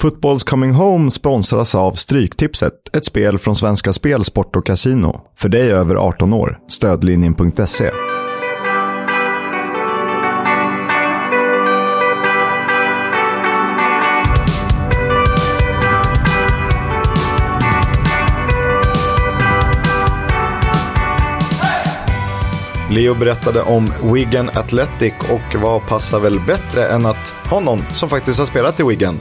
Footballs Coming Home sponsras av Stryktipset, ett spel från Svenska Spel, Sport och Casino. För dig över 18 år. Stödlinjen.se. Leo berättade om Wigan Athletic och vad passar väl bättre än att ha någon som faktiskt har spelat i Wigan.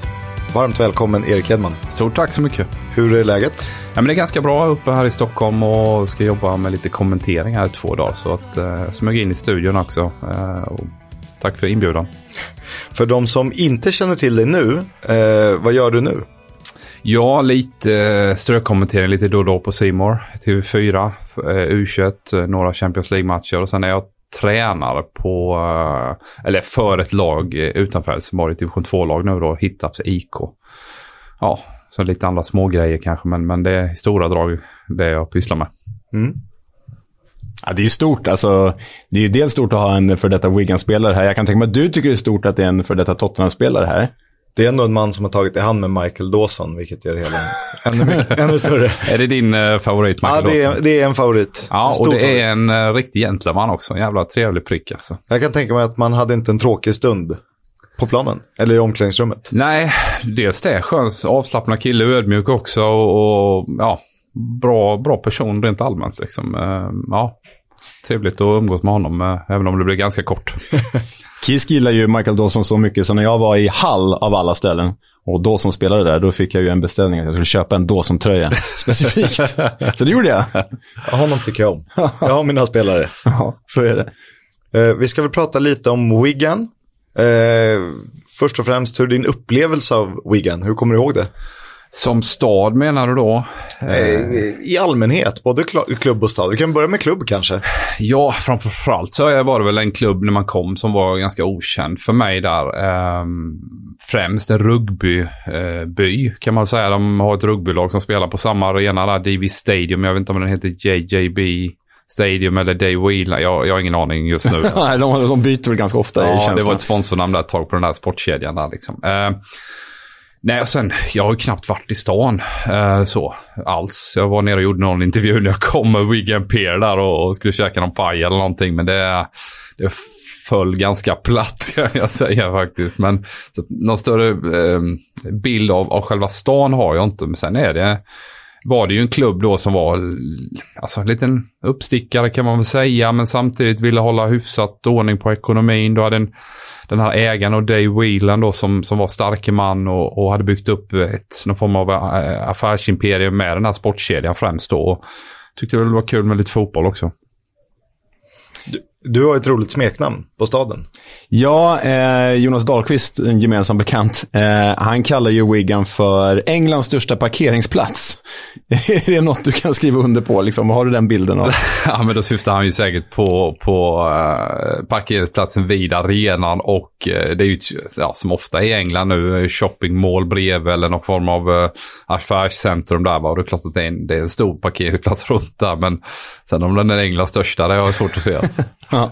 Varmt välkommen Erik Hedman. Stort tack så mycket. Hur är läget? Ja, men det är ganska bra uppe här i Stockholm och ska jobba med lite kommentering här i två dagar. Så att eh, smög in i studion också. Eh, och tack för inbjudan. För de som inte känner till dig nu, eh, vad gör du nu? Ja, lite eh, strökommentering lite då och då på Simor TV4, eh, U21, eh, några Champions League-matcher och sen är jag tränar på, eller för ett lag utanför Helsingborg, typ division 2-lag nu då, Hittarps IK. Ja, så lite andra små grejer kanske, men, men det är i stora drag det jag pysslar med. Mm. Ja, det är ju stort. Alltså, det är ju dels stort att ha en för detta Wigan-spelare här. Jag kan tänka mig att du tycker det är stort att det är en för detta Tottenham-spelare här. Det är ändå en man som har tagit i hand med Michael Dawson, vilket gör det hela ännu, mycket, ännu större. Är det din uh, favorit, Michael Ja, det Dawson? är, det är en favorit. Ja, en och det favorit. är en uh, riktig gentleman också. En jävla trevlig prick alltså. Jag kan tänka mig att man hade inte en tråkig stund på planen, eller i omklädningsrummet. Nej, dels det. Skön, avslappnad kille, ödmjuk också och, och ja, bra, bra person rent allmänt. Liksom. Uh, ja, trevligt att umgås med honom, uh, även om det blir ganska kort. Kisk gillar ju Michael Dawson så mycket, så när jag var i Hall av alla ställen och Dawson spelade där, då fick jag ju en beställning att jag skulle köpa en Dawson-tröja specifikt. så det gjorde jag. Ja, honom tycker jag om. Jag har mina spelare. Ja, så är det. Eh, vi ska väl prata lite om Wigan. Eh, först och främst, hur din upplevelse av Wigan, hur kommer du ihåg det? Som stad menar du då? Eh, I allmänhet, både kl- klubb och stad. Vi kan börja med klubb kanske. Ja, framförallt så var det väl en klubb när man kom som var ganska okänd för mig där. Ehm, främst en rugbyby kan man säga. De har ett rugbylag som spelar på samma arena där, DV Stadium. Jag vet inte om den heter JJB Stadium eller Day Wheel. Jag, jag har ingen aning just nu. Nej, de, de byter väl ganska ofta Ja, det var ett sponsornamn där ett tag på den där sportkedjan där liksom. Eh, nej, och sen, jag har ju knappt varit i stan eh, så alls. Jag var nere och gjorde någon intervju när jag kom med Wigan Peer där och, och skulle käka någon paj eller någonting. Men det, det föll ganska platt kan jag säga faktiskt. Men så att, någon större eh, bild av, av själva stan har jag inte. Men sen är det var det ju en klubb då som var alltså, en liten uppstickare kan man väl säga, men samtidigt ville hålla hyfsat ordning på ekonomin. Då hade en, den här ägaren och Dave Whelan då som, som var starke man och, och hade byggt upp eh, ett, någon form av eh, affärsimperium med den här sportkedjan främst då. Och tyckte väl det var kul med lite fotboll också. Du, du har ett roligt smeknamn på staden. Ja, eh, Jonas Dahlqvist, en gemensam bekant, eh, han kallar ju Wigan för Englands största parkeringsplats. är det något du kan skriva under på? Liksom? Har du den bilden av? ja, men då syftar han ju säkert på, på uh, parkeringsplatsen vid arenan och uh, det är ju ja, som ofta i England nu, shoppingmall bredvid eller någon form av uh, affärscentrum där. Va? Och det är klart att det är, en, det är en stor parkeringsplats runt där, men sen om den är Englands största, det har jag svårt att se. Alltså ja.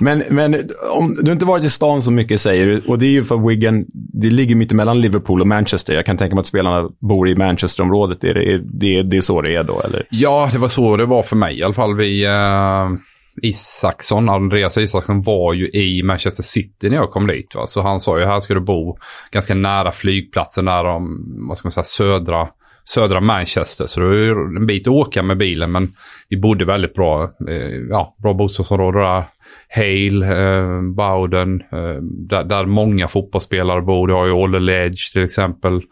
Men, men om du inte varit i stan så mycket säger du, och det är ju för Wigan, det ligger mitt emellan Liverpool och Manchester. Jag kan tänka mig att spelarna bor i Manchesterområdet. Är det, är det, det är så det är då, eller? Ja, det var så det var för mig i alla fall. Vi, uh, Isaksson, Andreas Isaksson var ju i Manchester City när jag kom dit. Va? Så han sa ju här ska du bo ganska nära flygplatsen nära om, vad ska man säga, södra, södra Manchester. Så det var en bit att åka med bilen men vi bodde väldigt bra, eh, ja, bra bostadsområde där. Hale, eh, Bowden, eh, där, där många fotbollsspelare bor. Du har ju Olle Ledge till exempel.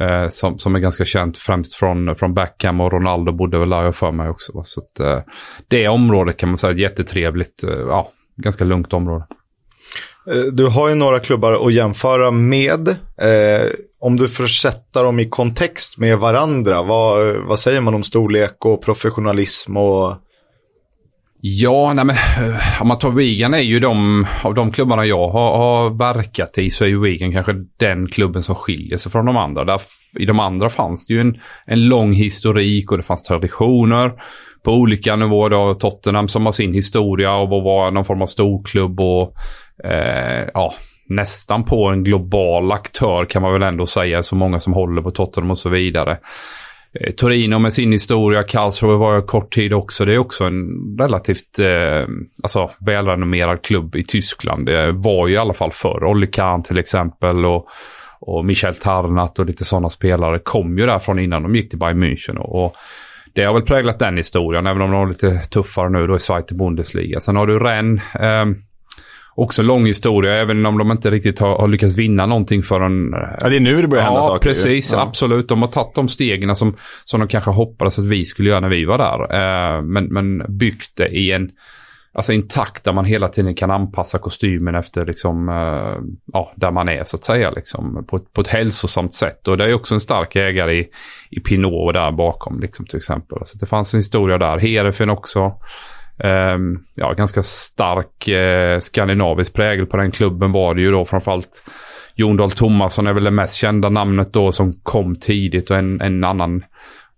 Eh, som, som är ganska känt främst från, från Beckham och Ronaldo bodde väl där jag för mig också. Så att, eh, det området kan man säga är ett jättetrevligt, eh, ja, ganska lugnt område. Eh, du har ju några klubbar att jämföra med. Eh, om du får sätta dem i kontext med varandra, vad, vad säger man om storlek och professionalism och Ja, nej men eh, om man tar Wigan är ju de, av de klubbarna jag har, har verkat i så är ju Wigan kanske den klubben som skiljer sig från de andra. Där, I de andra fanns det ju en, en lång historik och det fanns traditioner på olika nivåer. Då, Tottenham som har sin historia och var någon form av storklubb och eh, ja, nästan på en global aktör kan man väl ändå säga. Så många som håller på Tottenham och så vidare. Eh, Torino med sin historia, Karlsruhe var jag kort tid också. Det är också en relativt eh, alltså, välrenommerad klubb i Tyskland. Det var ju i alla fall förr. Olli Kahn till exempel och, och Michel Tarnat och lite sådana spelare kom ju därifrån innan de gick till Bayern München. Och, och det har väl präglat den historien, även om de är lite tuffare nu då i Zweite Bundesliga. Sen har du Rennes. Eh, också lång historia, även om de inte riktigt har, har lyckats vinna någonting förrän... Ja, det är nu det börjar hända ja, saker. Precis, Ja. absolut. De har tagit de stegen som, som de kanske hoppades att vi skulle göra när vi var där. Eh, men, men byggt det i en, alltså i en takt där man hela tiden kan anpassa kostymen efter liksom, eh, ja, där man är så att säga. Liksom, på, ett- på ett hälsosamt sätt. Och det är också en stark ägare i, i Pinot där bakom liksom, till exempel. Så det fanns en historia där. Herefen också. Ehm, ja, ganska stark eh, skandinavisk prägel på den klubben var det ju då. Framförallt Jon Dahl Tomasson är väl det mest kända namnet då som kom tidigt och en, en annan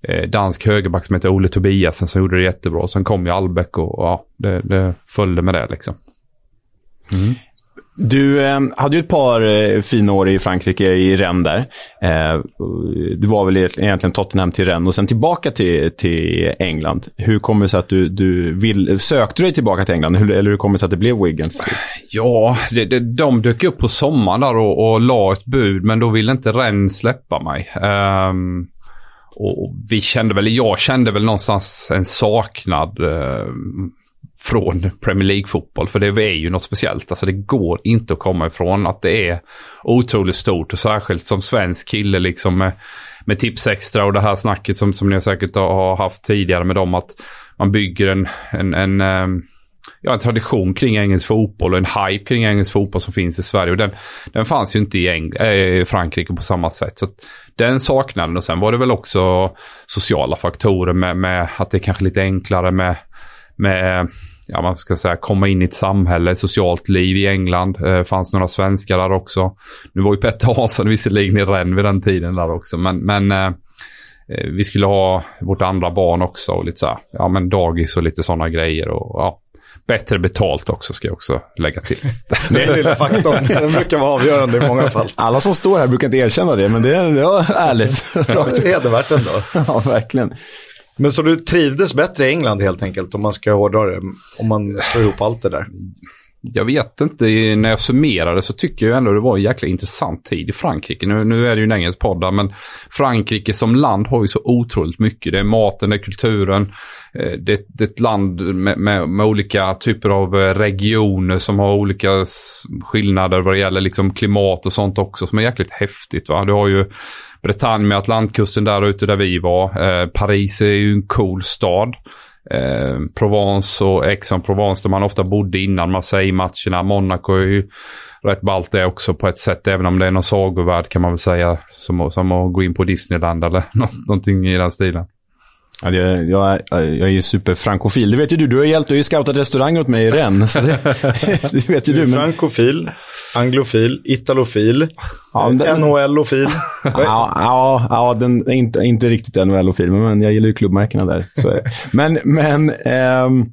eh, dansk högerback som heter Ole Tobiasen som gjorde det jättebra. Sen kom ju Albeck och, och ja, det, det följde med det liksom. Mm. Du eh, hade ju ett par eh, fina år i Frankrike, i Rennes där. Eh, du var väl egentligen Tottenham till Rennes och sen tillbaka till, till England. Hur kommer det sig att du, du vill, sökte du dig tillbaka till England? Hur, eller hur kommer det sig att det blev Wigan? Ja, det, det, de dök upp på sommaren där och, och la ett bud, men då ville inte Rennes släppa mig. Um... och vi kände väl, jag kände väl någonstans en saknad ehm, från Premier League-fotboll. För det är ju något speciellt. Alltså det går inte att komma ifrån att det är otroligt stort. Och särskilt som svensk kille liksom med, med tips extra och det här snacket som, som ni säkert har haft tidigare med dem. Att man bygger en, en, en eh, ja, en tradition kring engelsk fotboll och en hype kring engelsk fotboll som finns i Sverige. Och den, den fanns ju inte i Eng äh, eh, Frankrike på samma sätt. Så att den saknaden och sen var det väl också sociala faktorer med, med att det är kanske lite enklare med, med ja, man ska säga, komma in i ett samhälle, ett socialt liv i England. Det fanns några svenskar där också. Nu var ju Petter Hansson visserligen i Rennes vid den tiden där också, men, men eh, eh, vi skulle ha vårt andra barn också och lite så här, ja men dagis och lite sådana grejer och ja, bättre betalt också ska jag också lägga till. Den lilla faktorn, den brukar vara avgörande i många fall. Alla som står här brukar inte erkänna det, men det, det var ärligt. Rakt ut. Hedervärt ändå. ja, verkligen. Men så du trivdes bättre i England helt enkelt, om man ska hårdra det, om man slår ihop allt det där. Jag vet inte, när jag summerade så tycker jag ändå det var en jäkla intressant tid i Frankrike. Nu, nu är det ju en engelsk podd där, men Frankrike som land har ju så otroligt mycket. Det är maten, det är kulturen. Eh, det, det är ett land med, med, med olika typer av eh, regioner som har olika skillnader vad det gäller liksom klimat och sånt också som är jäkligt häftigt. Va? Du har ju Bretagne med Atlantkusten där ute där vi var. Eh, Paris är ju en cool stad. Eh, Provence och Aix-en-Provence där man ofta bodde innan Marseille-matcherna. Monaco är ju rätt ballt det också på ett sätt, även om det är någon sagovärld kan man väl säga. Som, som att gå in på Disneyland eller något, någonting i den stilen. Ja, jag, är- jag är ju superfrankofil. Det vet ju du. Du har hjälpt, du har ju scoutat restaurang åt mig i Rennes. Det, det vet ju Du du. Men, frankofil, anglofil, italofil, Ja, den- NHL-ofil. ja, ja, ja, den är inte, inte riktigt NHL-ofil, men jag gillar ju klubbmärkena där. Men, men ehm,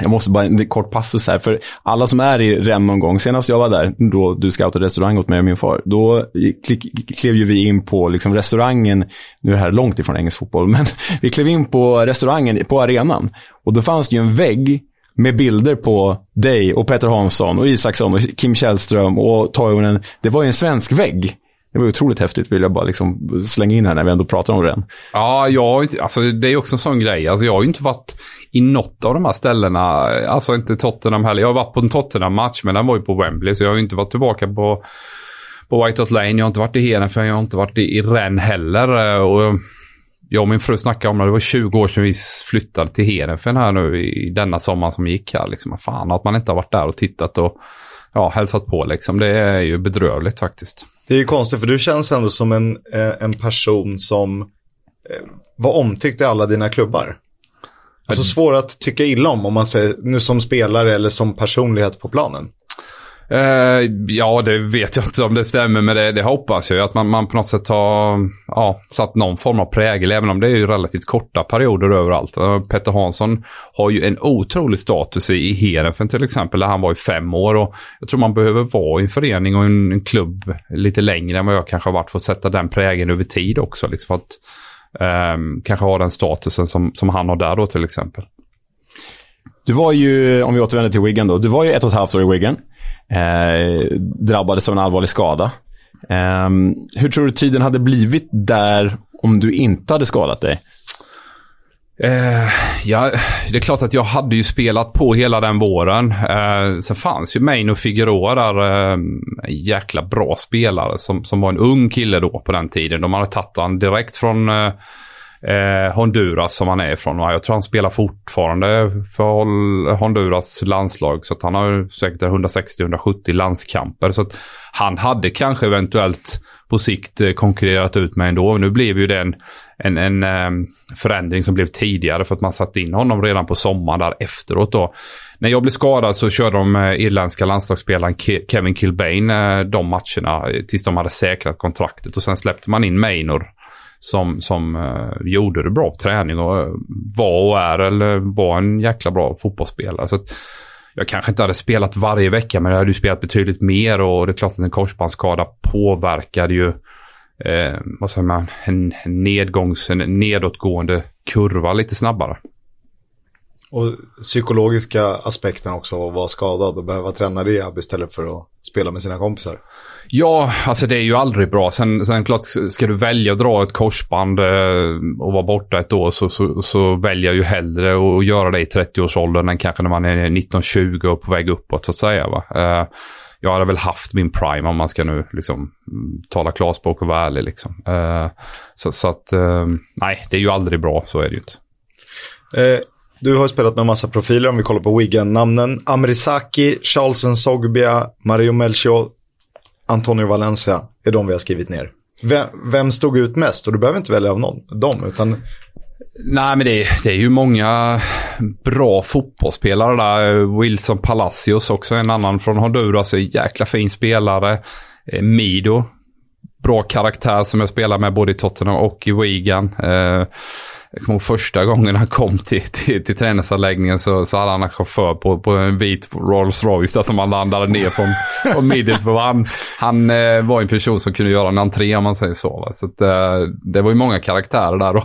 jag måste bara en kort passus här. För alla som är i Rem någon gång, senast jag var där, då du scoutade restaurang åt mig och min far, då klick, klev ju vi in på liksom restaurangen, nu är det här långt ifrån engelsk fotboll, men vi klev in på restaurangen på arenan. Och då fanns det ju en vägg med bilder på dig och Peter Hansson och Isaksson och Kim Källström och Toivonen. Det var ju en svensk vägg. Det var otroligt häftigt, vill jag bara liksom slänga in här när vi ändå pratar om den. Ja, jag alltså det är också en sån grej. Alltså jag har ju inte varit i något av de här ställena. Alltså inte Tottenham heller. Jag har varit på en Tottenham-match, men den var ju på Wembley. Så jag har ju inte varit tillbaka på, på White Hart Lane. Jag har inte varit i Hedenfen. jag har inte varit i, i Rennes heller. Eh, och jag och min fru snackade om det. Det var 20 år sedan vi flyttade till Hedenfen här nu i denna sommar som gick här. Liksom, fan, att man inte har varit där och tittat och ja, hälsat på liksom. Det är ju bedrövligt faktiskt. Det är ju konstigt, för du känns ändå som en, eh, en person som eh, var omtyckt i alla dina klubbar. Alltså svår att tycka illa om, om man säger nu som spelare eller som personlighet på planen. Eh, ja, det vet jag inte om det stämmer, men det, det hoppas jag ju. Att man, man på något sätt har ja, satt någon form av prägel, även om det är ju relativt korta perioder överallt. Eh, Petter Hansson har ju en otrolig status i, i Heerenveen till exempel, där han var i fem år. Och jag tror man behöver vara i en förening och en, en klubb lite längre än vad jag kanske har varit för att sätta den prägeln över tid också. Liksom för att eh, kanske ha den statusen som, som han har där då till exempel. Du var ju, om vi återvänder till Wigan då, du var ju ett och ett halvt år i Wigan. Eh, drabbades av en allvarlig skada. Eh, hur tror du tiden hade blivit där om du inte hade skadat dig? Eh, ja, det är klart att jag hade ju spelat på hela den våren. Eh, sen fanns ju Maino och Figueroa där. Eh, jäkla bra spelare som, som var en ung kille då på den tiden. De hade tagit han direkt från eh, eh, Honduras som han är ifrån. Jag tror han spelar fortfarande för Honduras landslag. Så att han har säkert 160-170 landskamper. Så att han hade kanske eventuellt på sikt eh, konkurrerat ut mig ändå. Nu blev ju det en, en, en um, förändring som blev tidigare för att man satte in honom redan på sommaren där efteråt då. När jag blev skadad så körde de uh, irländska landslagsspelaren Ke Kevin Kilbane uh, de matcherna tills de hade säkrat kontraktet och sen släppte man in Maynor som, som uh, gjorde det bra på träning och uh, var och är eller var en jäkla bra fotbollsspelare. Så att, jag kanske inte hade spelat varje vecka men jag hade ju spelat betydligt mer och det är klart att en korsbandsskada påverkade ju eh, vad säger man, en nedgångs, en nedåtgående kurva lite snabbare. Och psykologiska aspekten också att vara skadad och behöva träna rehab istället för att spela med sina kompisar. Ja, alltså det är ju aldrig bra. Sen, sen klart, ska du välja att dra ett korsband eh, och vara borta ett år så, så, så väljer jag ju hellre att göra det i 30-årsåldern än kanske när man är 19-20 och på väg uppåt så att säga. Va? Eh, jag hade väl haft min prime om man ska nu liksom tala klarspråk och vara ärlig. Liksom. Eh, så, så, att, nej, det är ju aldrig bra, så är det ju inte. Du har spelat med massa profiler om vi kollar på Wigan-namnen. Amrisaki, Charles Sogbia, Mario Melchior, Antonio Valencia är de vi har skrivit ner. Vem, vem stod ut mest? Och du behöver inte välja av någon, dem, utan... Nej, men det är, det är ju många bra fotbollsspelare där. Wilson Palacios också, en annan från Honduras, jäkla fin spelare. Eh, Mido, bra karaktär som jag spelar med både i Tottenham och i Wigan. Eh, jag kommer ihåg första gången han kom till, till, till träningsanläggningen så, så hade han en chaufför på, på en vit Rolls Royce där som han landade ner från, från Middlesbrough. Han, han eh, var en person som kunde göra en entré om man säger så. Va? så att, eh, det var ju många karaktärer där. Och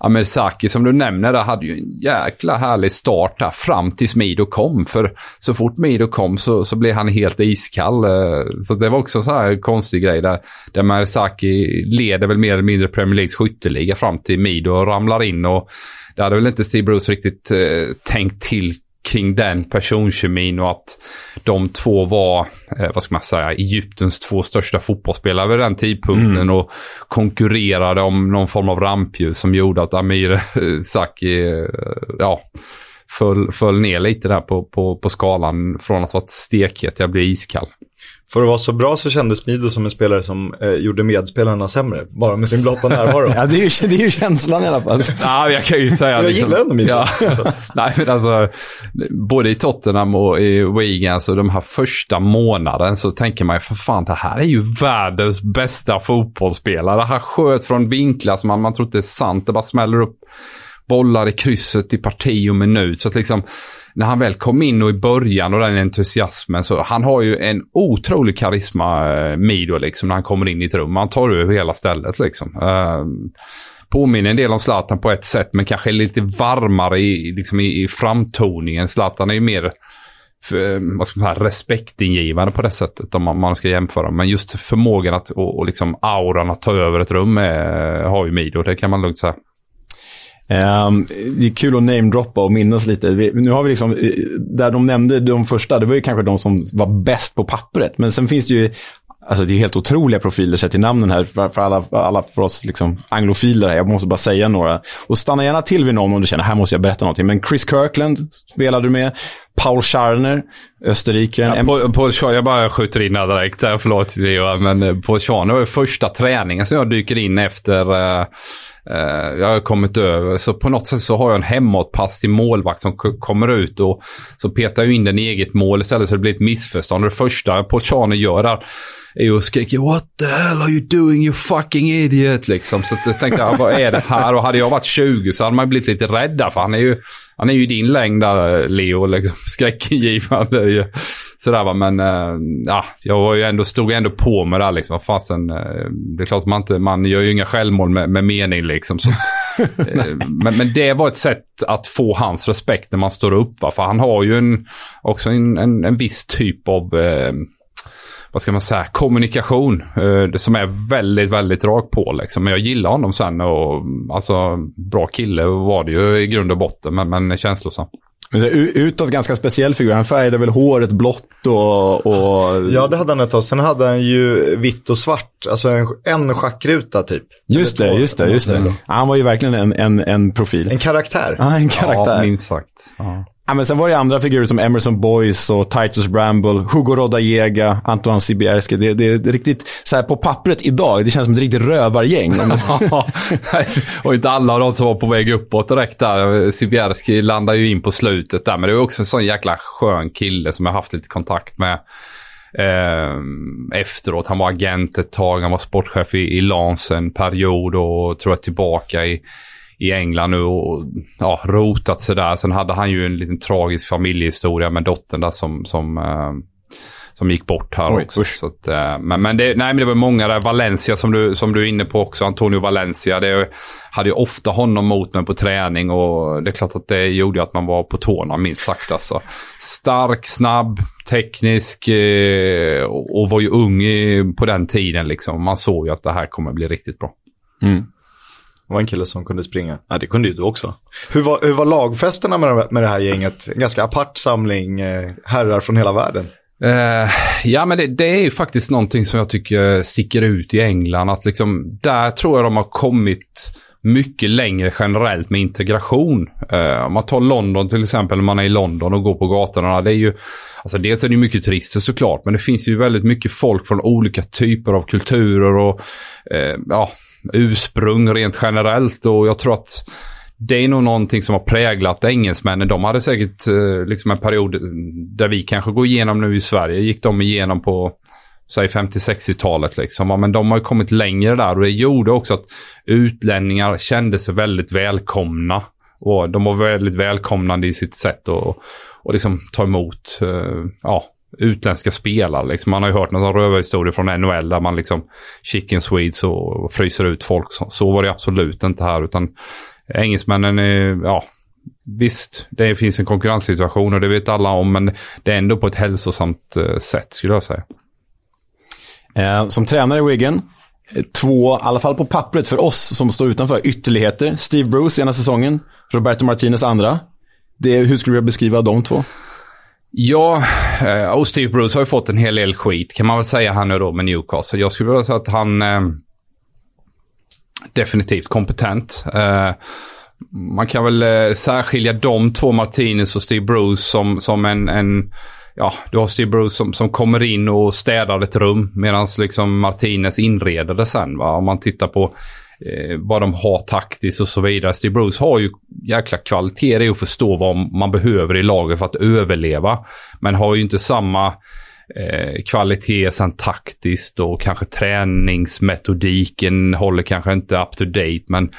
Amersaki som du nämner där hade ju en jäkla härlig start där fram tills Mido kom. För så fort Mido kom så, så blev han helt iskall. Eh, så det var också så här konstig grej där, där Merzaki leder väl mer eller mindre Premier Leagues skytteliga fram till Mido ramlar ramlar in. Och det hade väl inte Steve Bruce riktigt eh, tänkt till kring den personkemin och att de två var, eh, vad ska man säga, Egyptens två största fotbollsspelare vid den tidpunkten mm. och konkurrerade om någon form av rampljus som gjorde att Amir eh, Saki, eh, ja, föll, föll ner lite där på, på, på skalan från att vara stekhet till att bli iskall. För att vara så bra så kändes Mido som en spelare som eh, gjorde medspelarna sämre. Bara med sin blotta närvaro. ja, det är, ju, det är ju känslan i alla fall. ja, jag kan ju säga. jag liksom, gillar ändå Mido. Ja. Nej, men alltså, både i Tottenham och i Wigan, så de här första månaden så tänker man ju för fan, det här är ju världens bästa fotbollsspelare. Han sköt från vinklar som man, man tror inte är sant. Det bara smäller upp bollar i krysset i parti och minut. Så att liksom, när han väl kom in och i början och den entusiasmen så han har ju en otrolig karisma, eh, Mido, liksom, när han kommer in i ett rum. Han tar över hela stället liksom. Eh, påminner en del om Zlatan på ett sätt, men kanske lite varmare i, liksom i, i framtoningen. Zlatan är ju mer för, eh, vad ska man säga, respektingivande på det sättet om man, man ska jämföra. Men just förmågan att, och, och liksom auran att ta över ett rum är, har ju Mido, det kan man lugnt säga. Um, det är kul att namedroppa och minnas lite. Vi, nu har vi liksom, eh, där de nämnde de första, det var ju kanske de som var bäst på pappret. Men sen finns det ju, alltså det är helt otroliga profiler sett till namnen här, för, för, alla, alla för oss liksom anglofiler här. Jag måste bara säga några. Och stanna gärna till vid någon om du känner, här måste jag berätta någonting. Men Chris Kirkland spelade du med. Paul Scharner, Österrike. Ja, Paul, Paul Scharner, jag bara skjuter in här direkt, förlåt men eh, Paul Scharner var ju första träningen som jag dyker in efter uh Eh, jag har kommit över. Så på något sätt så har jag en hemåtpass till målvakt som kommer ut och så petar jag in den i eget mål istället så det blir ett missförstånd. Det första Polchani gör där är ju att skrika “What the hell are you doing you fucking idiot?” liksom. Så jag tänkte jag, vad är det här? Och hade jag varit 20 så hade man blivit lite rädda för han är ju, han är ju din längd där, Leo. Liksom. Skräckingivande. Sådär va, men äh, ja, jag var ju ändå, stod ändå på mig där liksom. Fasen, äh, det är klart man inte, man gör ju inga självmål med, med mening liksom. Så, äh, men, men det var ett sätt att få hans respekt när man står upp va, för han har ju en, också en, en, en viss typ av vad ska man säga, kommunikation. Eh, som är väldigt, väldigt rak på liksom. Men jag gillar honom sen och alltså bra kille var det ju i grund och botten, men, men känslosam. Utåt ganska speciell figur. Han färgade väl håret blått och, och... Ja, det hade han ett tag. Sen hade han ju vitt och svart. Alltså en, en schackruta typ. Just det, just det, just det. Han var ju verkligen en, en, en profil. En karaktär. Ja, en karaktär. Ja, minst sagt. Ja. Ja, men sen var det andra figurer som Emerson Boyce och Titus Bramble, Hugo Rodajega, Antoine Sibierski. Det, det, är riktigt, så här på pappret idag, det känns som ett riktigt rövargäng. och inte alla av de som var på väg uppåt direkt där. Sibierski landade ju in på slutet där, men det var också en sån jäkla skön kille som jag haft lite kontakt med. Eh, efteråt. Han var agent ett tag, han var sportchef i, i Lance en period och tror jag tillbaka i i England nu och ja, rotat sig där. Sen hade han ju en liten tragisk familjehistoria med dottern där som, som, eh, som gick bort här Oj, också. Så att, eh, men men, det, nej, men det var många där. Valencia som du, som du är inne på också. Antonio Valencia. Det hade ju ofta honom mot mig på träning och det är klart att det gjorde att man var på tårna minst sagt. Alltså. Stark, snabb, teknisk eh, och, och var ju ung på den tiden. Liksom. Man såg ju att det här kommer bli riktigt bra. Mm. Det var en kille som kunde springa. Ja, det kunde ju du också. Hur var, hur var lagfesterna med, med det här gänget? En ganska apart samling eh, herrar från hela världen. Uh, ja, men det, det, är ju faktiskt någonting som jag tycker sticker ut i England. Att liksom, där tror jag de har kommit mycket längre generellt med integration. Uh, om man tar London till exempel, när man är i London och går på gatorna. Det är ju, alltså dels är det mycket turister såklart, men det finns ju väldigt mycket folk från olika typer av kulturer och uh, ja, ursprung rent generellt och jag tror att det är nog någonting som har präglat engelsmännen. De hade säkert eh, liksom en period där vi kanske går igenom nu i Sverige. Gick de igenom på säg 50-60-talet liksom. men de har ju kommit längre där och det gjorde också att utlänningar kände sig väldigt välkomna. Och de var väldigt välkomnande i sitt sätt att och liksom ta emot eh, ja, utländska spelare. Liksom. Man har ju hört några rövarhistorier från NHL där man liksom chicken swedes och fryser ut folk. Så, så var det absolut inte här. Utan engelsmännen är, ja, visst, det finns en konkurrenssituation och det vet alla om. Men det är ändå på ett hälsosamt eh, sätt skulle jag säga. Eh, som tränare i Wigan, eh, två, i alla fall på pappret för oss som står utanför, ytterligheter. Steve Bruce ena säsongen, Roberto Martinez andra. Det, hur skulle du beskriva de två? Ja, eh, och Steve Bruce har ju fått en hel del skit kan man väl säga här nu då med Newcastle. Jag skulle vilja säga att han eh, definitivt kompetent. Eh, man kan väl eh, särskilja de två, Martinez och Steve Bruce, som, som en, en ja, du har Steve Bruce som, som kommer in och städar ett rum medan liksom Martinez inreder det sen. Va? Om man tittar på eh, vad de har taktiskt och så vidare. Steve Bruce har ju jäkla kvaliteter i att förstå vad man behöver i laget för att överleva. Men har ju inte samma eh, kvalitet sen taktiskt och kanske träningsmetodiken håller kanske inte up to date. Men eh,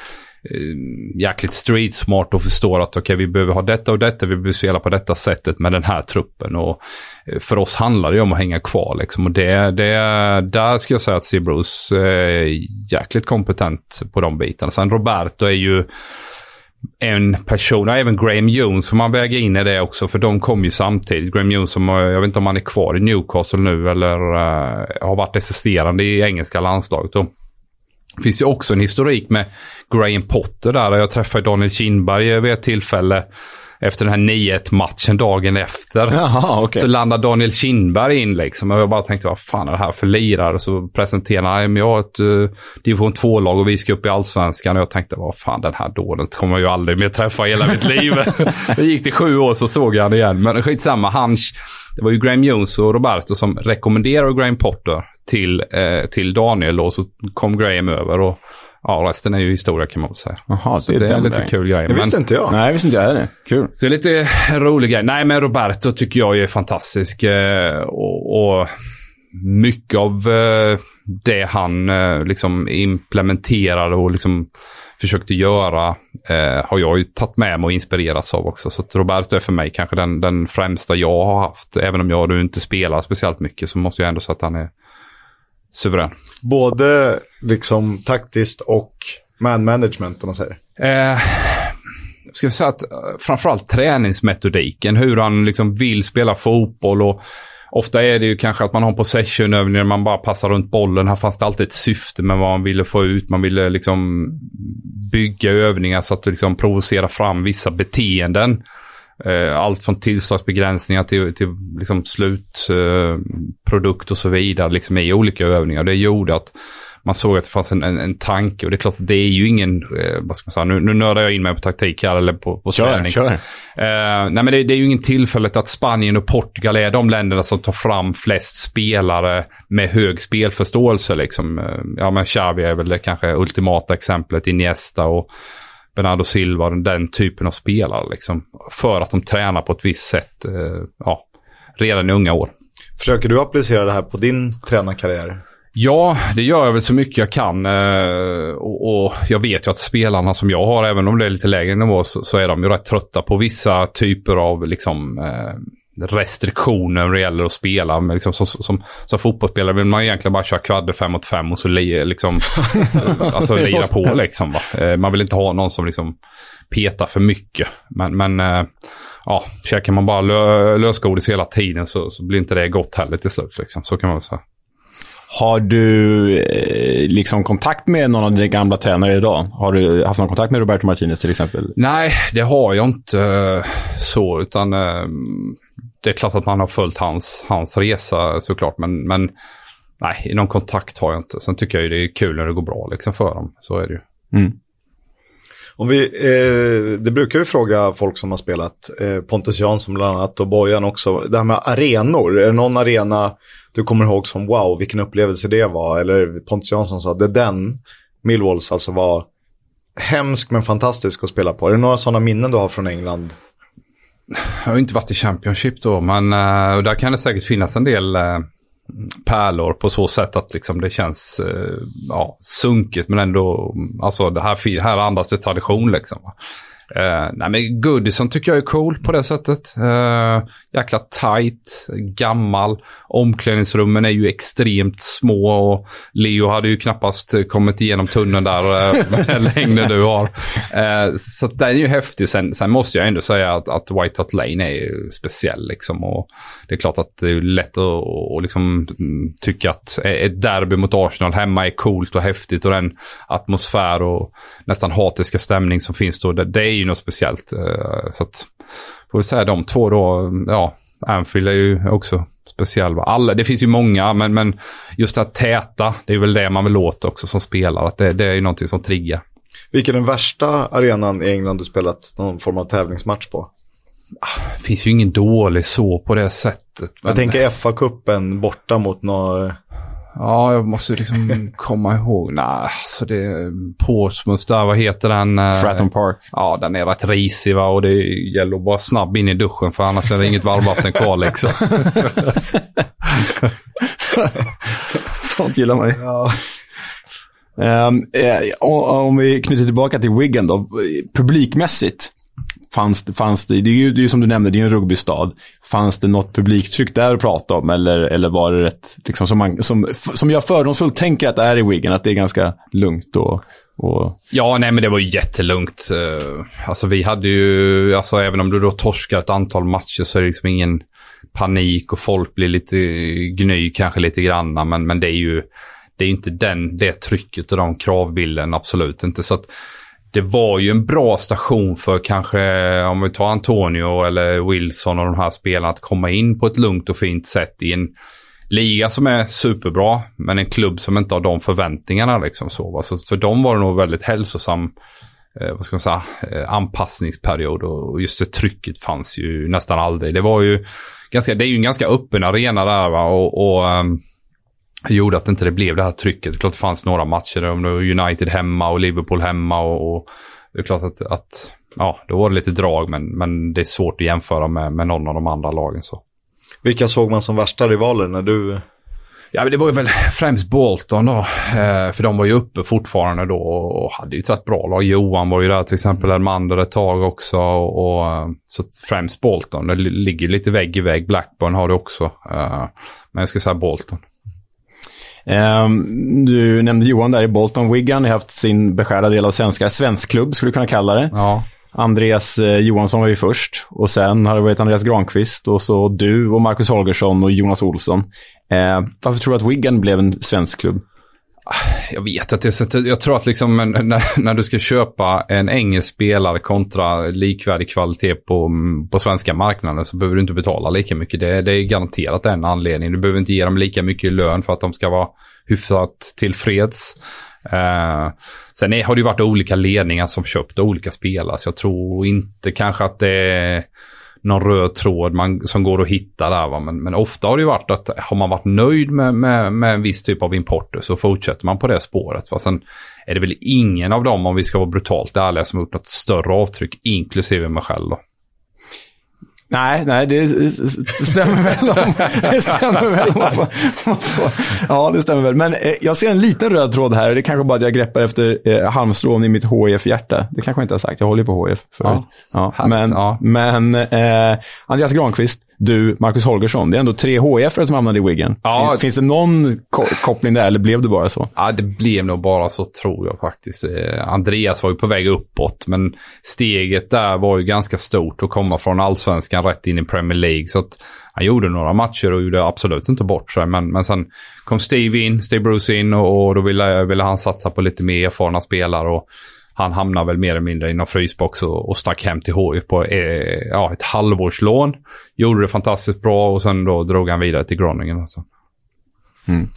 Eh, jäkligt street smart och förstår att okay, vi behöver ha detta och detta, vi behöver spela på detta sättet med den här truppen. Och eh, för oss handlar det om att hänga kvar liksom. Och det, det, där ska jag säga att C. Är eh, jäkligt kompetent på de bitarna. Sen Roberto är ju en person, även Graham Jones får man väga in i det också, för de kom ju samtidigt. Graham Jones, som, jag vet inte om han är kvar i Newcastle nu eller uh, har varit assisterande i engelska landslaget. Då. Det finns ju också en historik med Graham Potter där. Jag träffade Daniel Kindberg vid ett tillfälle efter den här 9-1 matchen dagen efter. Jaha, okay. Så landar Daniel Kindberg in liksom. Och jag bara tänkte, vad fan är det här för lirare? Så presenterar han, jag har ett uh, division 2-lag och vi ska upp i allsvenskan. Och jag tänkte, vad fan den här dåden kommer jag ju aldrig mer träffa i hela mitt liv. det gick till sju år så såg jag han igen. Men skitsamma, han, det var ju Graham Jones och Roberto som rekommenderade Graham Potter till, eh, till Daniel och så kom Graham över. Och ja, resten är ju historia kan man väl säga. Jaha, Så det är en lite kul grej. Det visste inte jag. Nej, visste inte jag heller. Kul. Så det är lite rolig grej. Nej, men Roberto tycker jag är fantastisk. eh, Och, och mycket av eh, det han eh, liksom implementerade och liksom försökte göra eh, har jag ju tagit med mig och inspirerats av också. Så att Roberto är för mig kanske den, den främsta jag har haft. Även om jag nu inte spelar speciellt mycket så måste jag ändå säga att han är suverän. Både liksom taktiskt och man management om man säger. Eh, ska vi säga att eh, framförallt träningsmetodiken, hur han liksom vill spela fotboll och ofta är det ju kanske att man har possessionövningar, man bara passar runt bollen. Här fanns det alltid ett syfte med vad man ville få ut. Man ville liksom bygga övningar så att liksom provocerar fram vissa beteenden. Eh, Allt från tillslagsbegränsningar till, till liksom slutprodukt och så vidare liksom i olika övningar. Det gjorde att man såg att det fanns en, en, en tanke och det är klart att det är ju ingen, eh, vad ska man säga, nu, nu nördar jag in mig på taktik här eller på, på Kör, träning. kör. Eh, nej men det, det är ju ingen tillfället att Spanien och Portugal är de länderna som tar fram flest spelare med hög spelförståelse. Liksom. Eh, Ja men Xavi är väl det kanske ultimata exemplet, Iniesta och Bernardo Silva, den typen av spelare. Liksom, för att de tränar på ett visst sätt eh, ja, redan i unga år. Försöker du applicera det här på din tränarkarriär? Ja, det gör jag väl så mycket jag kan. eh, Och, jag vet ju att spelarna som jag har, även om det är lite lägre nivå, så, så är de ju rätt trötta på vissa typer av liksom, eh, restriktioner när det gäller att spela. Men liksom, som, som, som fotbollsspelare vill man egentligen bara köra kvadde fem mot fem och så li, liksom, alltså, lira på. Liksom, va? Eh, Man vill inte ha någon som liksom petar för mycket. Men, men eh, ja, käkar man bara lö, lösgodis hela tiden så, så blir inte det gott heller till slut. Liksom. Så kan man väl säga. Har du eh, liksom kontakt med någon av dina gamla tränare idag? Har du haft någon kontakt med Roberto Martinez till exempel? Nej, det har jag inte så, utan eh, det är klart att man har följt hans, hans resa såklart, men, men nej, någon kontakt har jag inte. Sen tycker jag ju det är kul när det går bra liksom för dem, så är det ju. Mm. Om vi, eh, det brukar vi fråga folk som har spelat, eh, Pontus Jansson bland annat och Bojan också, det här med arenor. Är det någon arena du kommer ihåg som wow, vilken upplevelse det var? Eller Pontus Jansson sa, det är den, Millwalls alltså var hemsk men fantastisk att spela på. Är det några sådana minnen du har från England? Jag har inte varit i Championship då, men eh, och där kan det säkert finnas en del eh, pärlor på så sätt att liksom det känns eh, ja, sunkigt men ändå, alltså det här, här andas det tradition liksom. va. Uh, nej men Goodison tycker jag är cool på det sättet. Uh, jäkla tight, gammal. Omklädningsrummen är ju extremt små och Leo hade ju knappast kommit igenom tunneln där eh, med den längden du har. Uh, så den är ju häftig. Sen, sen måste jag ändå säga att, att White Hot Lane är ju speciell liksom. Och det är klart att det är lätt att och liksom, mm, tycka att ett derby mot Arsenal hemma är coolt och häftigt och den atmosfär och nästan hatiska stämning som finns då, det, det är ju något speciellt. Eh, Så att, får vi säga de två då, ja, Anfield är ju också speciell. Alla, det finns ju många, men, men just det här täta, det är väl det man vill åt också som spelare. Att det, det är ju någonting som triggar. Vilken är den värsta arenan i England du spelat någon form av tävlingsmatch på? Det finns ju ingen dålig så på det sättet. Men, Jag tänker FA-cupen borta mot något... Ja, jag måste liksom komma ihåg. Nej, alltså det är Portsmouth där, vad heter den? eh, Fratton Park. Ja, den är rätt risig va och det gäller att vara snabb in i duschen för annars är det inget varmvatten kvar liksom. Sånt gillar man ju. Ja. Ehm, eh, om vi knyter tillbaka till Wigan då. Publikmässigt. Fanns det, fanns det, det är ju det är ju som du nämnde, det är ju en rugbystad. Fanns det något publiktryck där att prata om? Eller, eller var det rätt, liksom, som, man, som, som jag fördomsfullt tänker att det är i Wigan, att det är ganska lugnt och... och Ja, nej men det var ju jättelugnt. Eh, alltså vi hade ju, alltså även om du då torskar ett antal matcher så är det liksom ingen panik och folk blir lite gny kanske lite granna. Men, men det är ju, det är inte den, det trycket och de kravbilden, absolut inte. Så att det var ju en bra station för kanske, om vi tar Antonio eller Wilson och de här spelarna, att komma in på ett lugnt och fint sätt i en liga som är superbra, men en klubb som inte har de förväntningarna. Liksom så, va? så för dem var det nog väldigt hälsosam eh, vad ska man säga, eh, anpassningsperiod och just det trycket fanns ju nästan aldrig. Det var ju ganska, det är ju en ganska öppen arena där va? och, och um, gjorde att inte det blev det här trycket. Klart det fanns några matcher där det var United hemma och Liverpool hemma och, och det är klart att, att ja, då var det lite drag men, men det är svårt att jämföra med, med någon av de andra lagen. Så. Vilka såg man som värsta rivaler när du... Ja, men det var ju väl främst Bolton då. Eh, för de var ju uppe fortfarande då och hade ju ett rätt bra lag. Johan var ju där till exempel, Elmander ett tag också. Och, och, eh, så främst Bolton. Det ligger lite vägg i vägg. Blackburn har det också. Eh, men jag ska säga Bolton. Um, du nämnde Johan där i Bolton. Wigan har haft sin beskärda del av svenska svenskklubb, skulle du kunna kalla det. Ja. Andreas eh, Johansson var ju först och sen har det varit Andreas Granqvist och så du och Marcus Holgersson och Jonas Olsson. Eh, varför tror du att Wigan blev en svensk klubb? Ah, jag vet att det Jag tror att liksom när, när du ska köpa en engelsk spelare kontra likvärdig kvalitet på, på svenska marknaden så behöver du inte betala lika mycket. Det, det är garanterat en anledning. Du behöver inte ge dem lika mycket lön för att de ska vara hyfsat tillfreds. Eh, sen är, har det ju varit olika ledningar som köpt olika spelare, så jag tror inte kanske att det är någon röd tråd man, som går att hitta där. Va? Men, men ofta har det ju varit att har man varit nöjd med, med, med en viss typ av importer så fortsätter man på det spåret. Va? Sen är det väl ingen av dem, om vi ska vara brutalt ärliga, som har gjort något större avtryck, inklusive mig själv. Då. Nej, nej, det, stämmer väl. Om, det stämmer väl. Om ja, det stämmer väl. Men eh, jag ser en liten röd tråd här. Det är kanske bara att jag greppar efter eh, halmstrån i mitt HIF-hjärta. Det kanske jag inte har sagt. Jag håller på HIF förut. Ja, ja, men ja. men eh, Andreas Granqvist, du, Marcus Holgersson. Det är ändå tre hf som hamnade i Wiggen. Ja. Finns, finns det någon ko koppling där, eller blev det bara så? Ja, det blev nog bara så, tror jag faktiskt. Eh, Andreas var ju på väg uppåt, men steget där var ju ganska stort att komma från allsvenskan rätt in i Premier League. Så att han gjorde några matcher och gjorde absolut inte bort sig. Men, men sen kom Steve in, Steve Bruce in och, och då ville, ville han satsa på lite mer erfarna spelare. Och, han hamnade väl mer eller mindre i någon frysbox och, och stack hem till HIF på eh, ja, ett halvårslån. Gjorde det fantastiskt bra och sen då drog han vidare till Groningen. Alltså. Mm.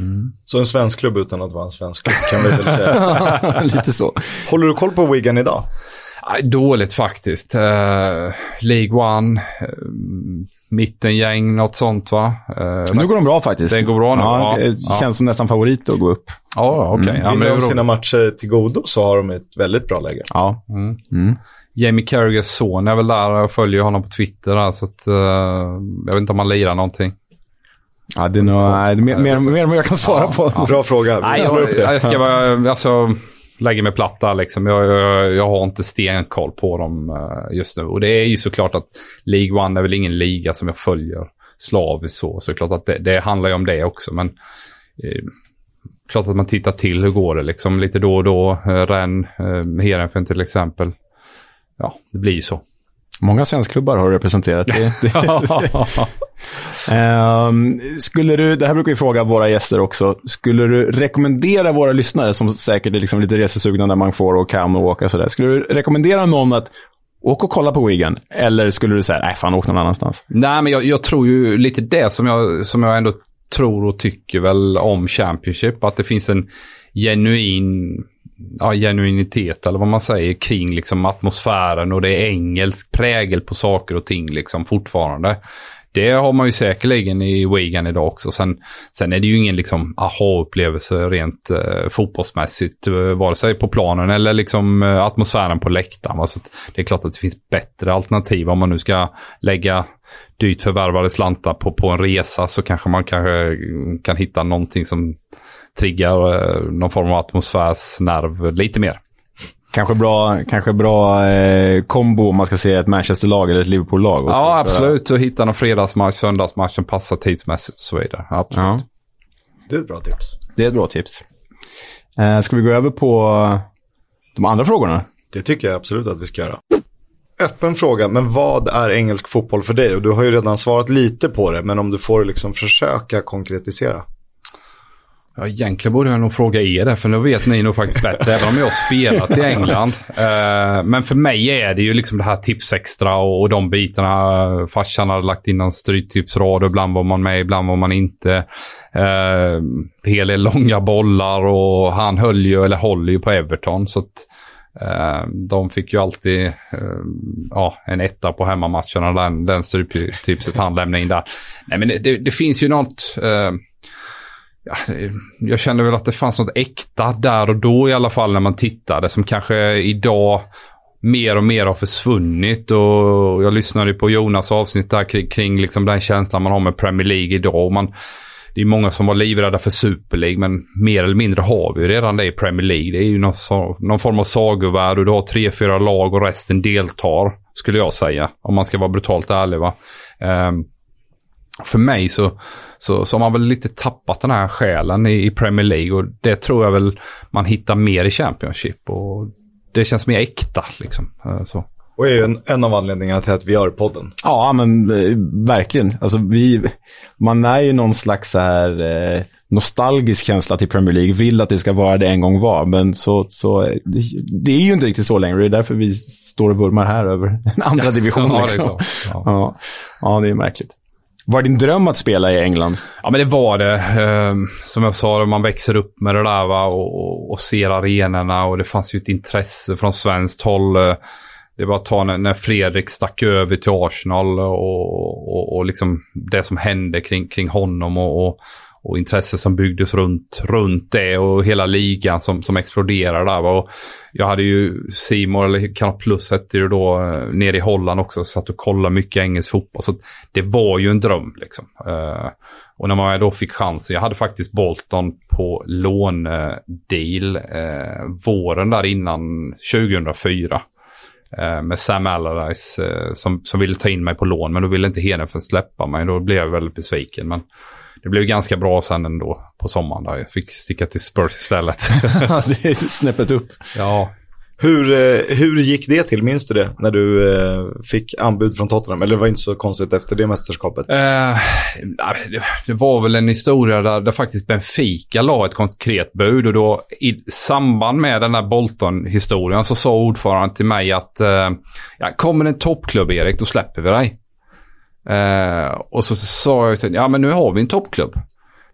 Mm. Så en svensk klubb utan att vara en svensk klubb kan vi väl säga. Lite så. Håller du koll på Wigan idag? Dåligt faktiskt. Uh, League One, uh, mittengäng, något sånt va? Uh, nu går de bra faktiskt. Det går bra nu. Ja, det känns ja. som nästan favorit att gå upp. Ja, okej. Okay. Mm. Vinner de sina matcher till godo så har de ett väldigt bra läge. Ja. Mm. Mm. Jamie Carragers son är väl där. Jag följer honom på Twitter där, så att, uh, jag vet inte om han lirar någonting. Ja, det är nog, nej, mer, mer, mer än vad jag kan svara ja, på. Ja. Bra fråga. Nej, jag, jag, ska vara, alltså, lägger mig platta liksom. Jag, jag, jag, har inte stenkoll på dem eh, just nu. Och det är ju såklart att League One är väl ingen liga som jag följer slaviskt så. Så det är klart att det, det handlar ju om det också. Men eh, klart att man tittar till hur går det liksom lite då och då. Uh, Rennes, eh, Heerenveen till exempel. Ja, det blir ju så. Många svenskklubbar har du representerat. Um, skulle du, det här brukar vi fråga våra gäster också. Skulle du rekommendera våra lyssnare, som säkert är liksom lite resesugna när man får och kan och åka sådär. Skulle du rekommendera någon att åka och kolla på Wigan? Eller skulle du säga, nej fan, åk någon annanstans? Nej, men jag, jag, tror ju lite det som jag, som jag ändå tror och tycker väl om Championship. Att det finns en genuin ja, genuinitet eller vad man säger kring liksom atmosfären och det är engelsk prägel på saker och ting liksom fortfarande. Det har man ju säkerligen i Wigan idag också. Sen, sen är det ju ingen liksom aha-upplevelse rent eh, fotbollsmässigt, eh, vare sig på planen eller liksom eh, atmosfären på läktaren. Alltså, det är klart att det finns bättre alternativ om man nu ska lägga dyrt förvärvade slantar på, på en resa så kanske man kanske eh, kan hitta någonting som triggar eh, någon form av atmosfärsnerv lite mer. Kanske bra, kanske bra eh, kombo om man ska se ett Manchester-lag eller ett Liverpool-lag. Ja, absolut. Och hitta någon fredagsmatch, söndagsmatch som passar tidsmässigt och så vidare. Absolut. Ja. Det är ett bra tips. Det är ett bra tips. Eh, ska vi gå över på de andra frågorna? Det tycker jag absolut att vi ska göra. Öppen fråga, men vad är engelsk fotboll för dig? Och du har ju redan svarat lite på det, men om du får liksom försöka konkretisera. Ja, egentligen borde jag nog fråga er det, för nu vet ni nog faktiskt bättre, även om jag har spelat i England. Uh, men för mig är det ju liksom det här tips extra och, och de bitarna. Farsan hade lagt in en stryktipsrad och ibland var man med, ibland var man inte. Uh, hel del långa bollar och han höll ju, eller håller ju på Everton. Så att, uh, de fick ju alltid uh, ja, en etta på hemmamatcherna, den, den stryptipset han lämnade in där. Nej, men det, det, det finns ju något ja, jag kände väl att det fanns något äkta där och då i alla fall när man tittade som kanske idag mer och mer har försvunnit och jag lyssnade på Jonas avsnitt där kring, kring liksom den känslan man har med Premier League idag. Och man, det är många som var livrädda för Super League men mer eller mindre har vi ju redan det i Premier League. Det är ju någon, någon form av sagovärld och du har tre, fyra lag och resten deltar skulle jag säga. Om man ska vara brutalt ärlig va. Um, för mig så, så, så har man väl lite tappat den här själen i, i, Premier League och det tror jag väl man hittar mer i Championship. Och det känns mer äkta liksom. Eh, så. Och är en, en av anledningarna till att vi gör podden. Ja, men eh, verkligen. Alltså, vi, man är ju någon slags så här, eh, nostalgisk känsla till Premier League. Vill att det ska vara det en gång var. Men så, så det, är ju inte riktigt så längre. Det är därför vi står och vurmar här över en andra division. ja, liksom. det ja. Ja. ja, det är märkligt. Var det din dröm att spela i England? Ja, men det var det. Ehm, som jag sa, man växer upp med det där va? Och, och ser arenorna och det fanns ju ett intresse från svenskt håll. Det var att ta när, när Fredrik stack över till Arsenal och, och, och liksom det som hände kring, kring honom och, och, och intresse som byggdes runt, runt det och hela ligan som, som exploderade där. Och jag hade ju Simor eller Kanal Plus hette det då, eh, nere i Holland också, satt och kollade mycket engelsk fotboll. Så det var ju en dröm liksom. Uh, och när man då fick chansen, jag hade faktiskt Bolton på låndeal uh, våren där innan 2004 med Sam Allardyce som, som ville ta in mig på lån. Men då ville inte Hedenfen släppa mig. Då blev jag väldigt besviken. Men det blev ganska bra sen ändå på sommaren. Där. Jag fick sticka till Spurs istället. det är snäppet upp. Ja. Hur, eh, hur gick det till? Minns du det? När du eh, fick anbud från Tottenham? Eller det var inte så konstigt efter det mästerskapet? Eh, det var väl en historia där, där faktiskt Benfica la ett konkret bud. Och då i samband med den här Bolton-historien så sa ordföranden till mig att eh, ja, kommer en toppklubb Erik, då släpper vi dig. Uh, och så sa jag till ja men nu har vi en toppklubb.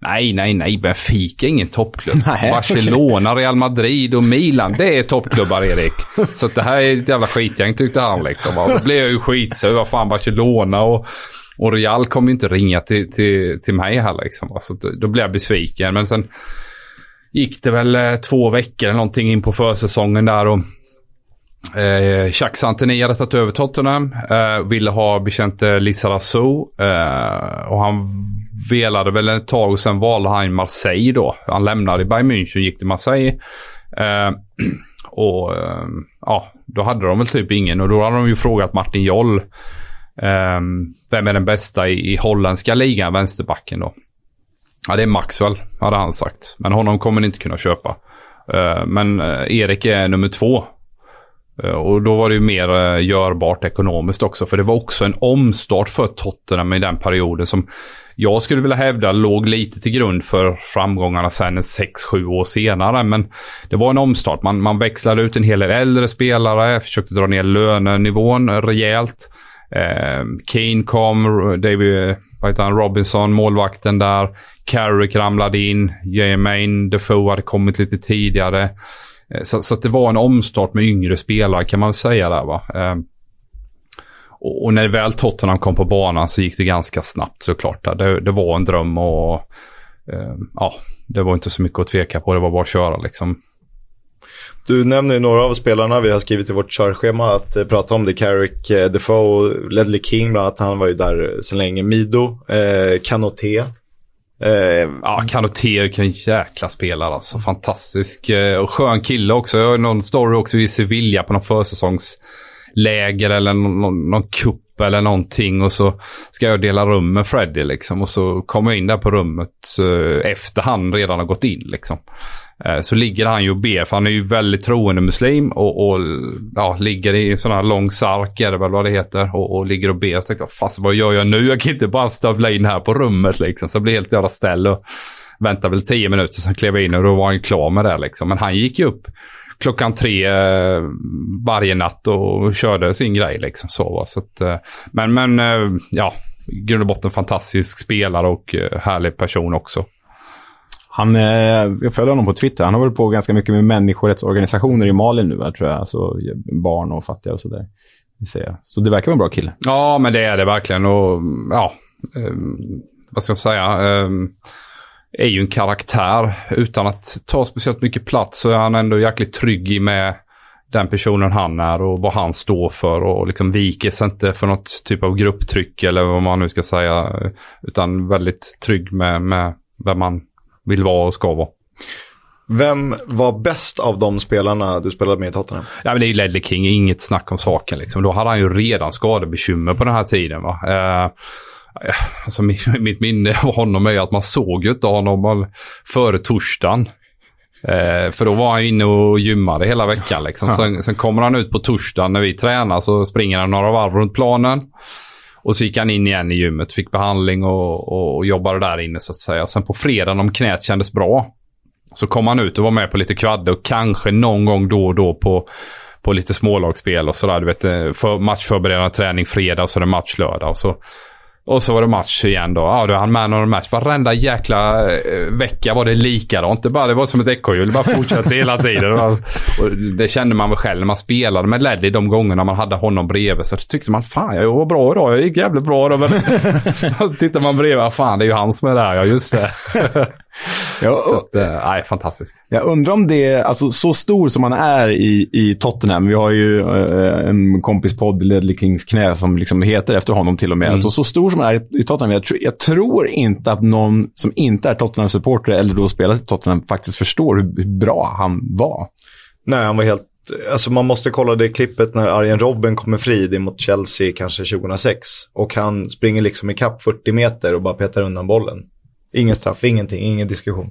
Nej, nej, nej, Benfica är ingen toppklubb. Nej, Barcelona, okay. Real Madrid och Milan, det är toppklubbar Erik. Så det här är ett jävla skitgäng tyckte han liksom. Och då blev jag ju skitsur. Vad fan, Barcelona och, och Real kommer ju inte ringa till, till, till mig här liksom. Så då blev jag besviken. Men sen gick det väl eh, två veckor eller någonting in på försäsongen där och Eh, Jacques Santini hade tagit över Tottenham. Eh, ville ha Vicente Lizarazu. Eh, och han velade väl ett tag och sen valde han Marseille då. Han lämnade Bayern München och gick till Marseille. Eh, och eh, ja, då hade de väl typ ingen. Och då hade de ju frågat Martin Joll. Eh, vem är den bästa i, i holländska ligan, vänsterbacken då? Ja, det är Maxwell, hade han sagt. Men honom kommer ni inte kunna köpa. Eh, men eh, Erik är nummer två Eh, och då var det ju mer eh, görbart ekonomiskt också. För det var också en omstart för Tottenham i den perioden som jag skulle vilja hävda låg lite till grund för framgångarna sen 6-7 år senare. Men det var en omstart. Man, man växlade ut en hel del äldre spelare, försökte dra ner lönenivån rejält. Eh, Kane kom, David vad heter han, Robinson, målvakten där. Carrick ramlade in. Jermaine Defoe hade kommit lite tidigare. Eh, så, så det var en omstart med yngre spelare kan man väl säga där va. Eh, och, och, när väl Tottenham kom på banan så gick det ganska snabbt såklart. Det, det var en dröm och eh, ja, det var inte så mycket att tveka på. Det var bara att köra liksom. Du nämner ju några av spelarna vi har skrivit i vårt körschema att eh, prata om det. Carrick eh, Defoe, Ledley King bland annat, han var ju där sedan länge. Mido, eh, Kanoté, Eh, ja, Kanoté kan jäkla spelare alltså. Fantastisk eh, och skön kille också. Jag har någon story också i Sevilla på någon försäsongs läger eller någon, någon, kupp eller någonting och så ska jag dela rum med Freddy liksom och så kommer jag in där på rummet eh, efter han redan har gått in liksom. Eh, så ligger han ju och ber, för han är ju väldigt troende muslim och, och ja, ligger i en sån här lång sark, är det väl vad det heter, och, och ligger och ber. Jag tänkte, fast vad gör jag nu? Jag kan inte bara stövla in här på rummet liksom. Så jag blir helt jävla ställd och väntar väl tio minuter, sen klev jag in och då var han klar med det liksom. Men han gick ju upp klockan tre eh, varje natt och körde sin grej liksom. Så, så att, eh, men, men ja, i grund och botten fantastisk spelare och härlig person också. Han, eh, jag följer honom på Twitter. Han har hållit på ganska mycket med människorättsorganisationer i Mali nu, tror jag. Alltså barn och fattiga och sådär. Så det verkar vara en bra kille. Ja, men det är det verkligen. Och ja, eh, vad ska jag säga? Är ju en karaktär. Utan att ta speciellt mycket plats så är han ändå jäkligt trygg i med den personen han är och vad han står för och liksom viker sig inte för något typ av grupptryck eller vad man nu ska säga. Utan väldigt trygg med, med vem man vill vara och ska vara. Vem var bäst av de spelarna du spelade med i Tottenham? Ja, men det är ju Ledley King, inget snack om saken. Liksom. Då hade han ju redan skadebekymmer på den här tiden. Va? Eh, alltså, mitt minne av honom är att man såg ju inte honom före torsdagen. Eh, för då var han inne och gymmade hela veckan. Liksom. Sen, sen kommer han ut på torsdagen när vi tränar så springer han några varv runt planen. Och så gick han in igen i gymmet, fick behandling och, och, och jobbade där inne så att säga. Sen på fredagen om knät kändes bra så kom han ut och var med på lite kvadde och kanske någon gång då och då på, på lite smålagsspel och sådär. Du vet, eh, för matchförberedande träning fredag och så är det match lördag. Och så och så var det match igen då. Ja, du hann med någon match. Varenda jäkla eh, vecka var det likadant. Det, bara, det var som ett ekorrhjul. Det bara fortsatte hela tiden. Och det kände man väl själv när man spelade med Leddy de gångerna man hade honom bredvid. Så tyckte man, fan jag var bra idag. Jag gick jävligt bra idag. Men tittar man bredvid, fan det är ju han som är där. Ja, just det. ja, så att, eh, nej, fantastiskt. Jag undrar om det är, alltså så stor som han är i, i Tottenham. Vi har ju eh, en kompispodd, Ledley Kings knä, som liksom heter efter honom till och med. Mm. Alltså, så stor som han är i Tottenham, jag, jag tror inte att någon som inte är Tottenham-supporter eller då spelat i Tottenham faktiskt förstår hur, hur bra han var. Nej, han var helt Alltså man måste kolla det klippet när Arjen Robben kommer fri, det är mot Chelsea kanske 2006. Och han springer liksom i kapp 40 meter och bara petar undan bollen. Ingen straff, ingenting, ingen diskussion.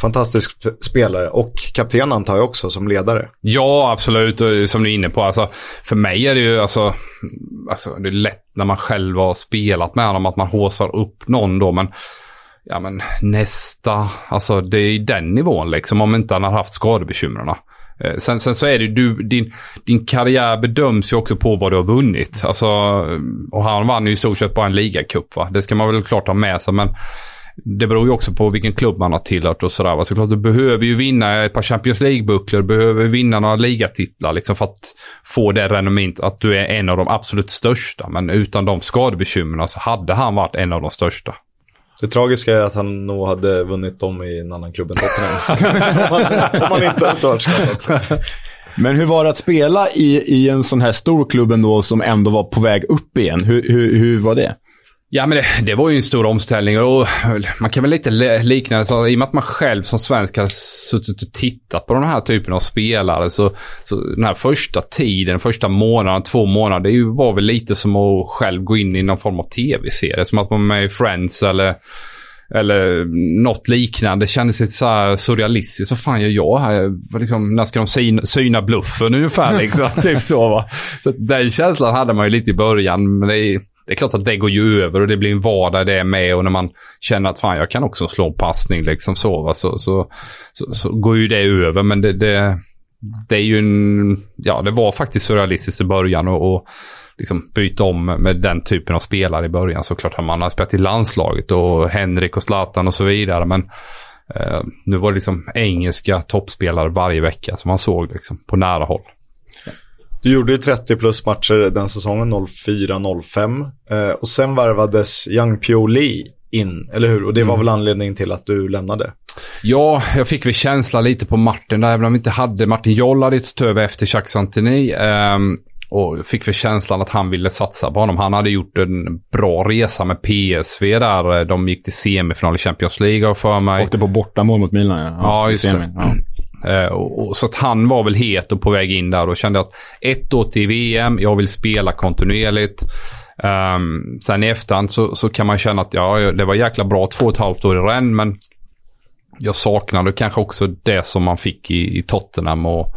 Fantastisk spelare och kapten antar jag också som ledare. Ja, absolut. Och som du är inne på. Alltså, för mig är det ju alltså, alltså, det är lätt när man själv har spelat med honom att man håsar upp någon då. Men ja, men nästa, alltså det är den nivån liksom. Om inte han har haft skadebekymren. Eh, sen, sen, så är det du, din, din karriär bedöms ju också på vad du har vunnit. Alltså, och han vann ju i stort sett bara en ligacup va. Det ska man väl klart ha med sig men det beror ju också på vilken klubb man har tillhört och sådär. Såklart, du behöver ju vinna ett par Champions League-bucklor, behöver vinna några ligatitlar liksom för att få det renommet att du är en av de absolut största. Men utan de skadebekymren så hade han varit en av de största. Det tragiska är att han nog hade vunnit dem i en annan klubb än Tottenham. om han inte hade varit skadad. Men hur var det att spela i, i en sån här stor klubb ändå som ändå var på väg upp igen? Hur, hur, hur var det? Ja, men det, det, var ju en stor omställning och man kan väl lite likna det så i och med att man själv som svensk har suttit och tittat på den här typen av spelare så, så den här första tiden, första månaden, två månader, det var väl lite som att själv gå in i någon form av tv-serie. Som att man var med i Friends eller eller något liknande. Det kändes lite så här surrealistiskt. Vad fan gör jag här? Liksom, när ska de syna, syna bluffen ungefär? Liksom, typ så, va? så den känslan hade man ju lite i början. Men det är, det är klart att det går ju över och det blir en vardag det med och när man känner att fan jag kan också slå en passning liksom så, så, så, så, så går ju det över. Men det, det, det, är ju en, ja det var faktiskt surrealistiskt i början och, och liksom byta om med den typen av spelare i början. Såklart har man har spelat i landslaget och Henrik och Zlatan och så vidare. Men eh, nu var det liksom engelska toppspelare varje vecka som man såg liksom, på nära håll. Du gjorde ju 30 plus matcher den säsongen, 04-05. Eh, och sen varvades Yang Pyo Lee in, eller hur? Och det var mm. väl anledningen till att du lämnade? Ja, jag fick väl känsla lite på Martin där, även om vi inte hade Martin Joll hade tagit över efter Jacques Santini. Um, och fick väl känslan att han ville satsa på honom. Han hade gjort en bra resa med PSV där. De gick till semifinal i Champions League för mig. Åkte på bortamål mot Milan ja. Ja, just det. Ja. Uh, och, och, så att han var väl het och på väg in där och kände att ett år till VM, jag vill spela kontinuerligt. Um, sen i efterhand så, så kan man känna att ja, det var jäkla bra två och ett halvt år i Rennes, men jag saknade kanske också det som man fick i, i Tottenham och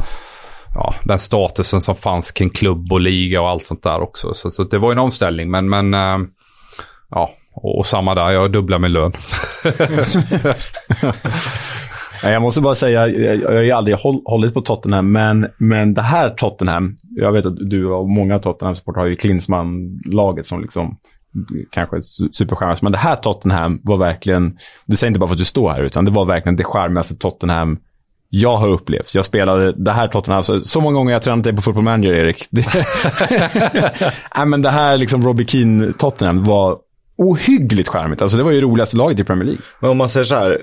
ja, den statusen som fanns kring klubb och liga och allt sånt där också. Så, så det var en omställning, men, men uh, ja, och, och, samma där, jag dubblar min lön. Jag måste bara säga, jag har ju aldrig hållit på Tottenham, men, men det här Tottenham, jag vet att du och många Tottenham-supportrar har ju Klinsmann-laget som liksom kanske superstjärna. Men det här Tottenham var verkligen, det säger inte bara för att du står här, utan det var verkligen det charmigaste Tottenham jag har upplevt. Jag spelade det här Tottenham, så, så många gånger jag tränat dig på Football Manager, Erik. Det, Nej, men det här liksom Robbie Keane-Tottenham var ohyggligt charmigt. Alltså det var ju roligaste laget i Premier League. Men om man säger så här,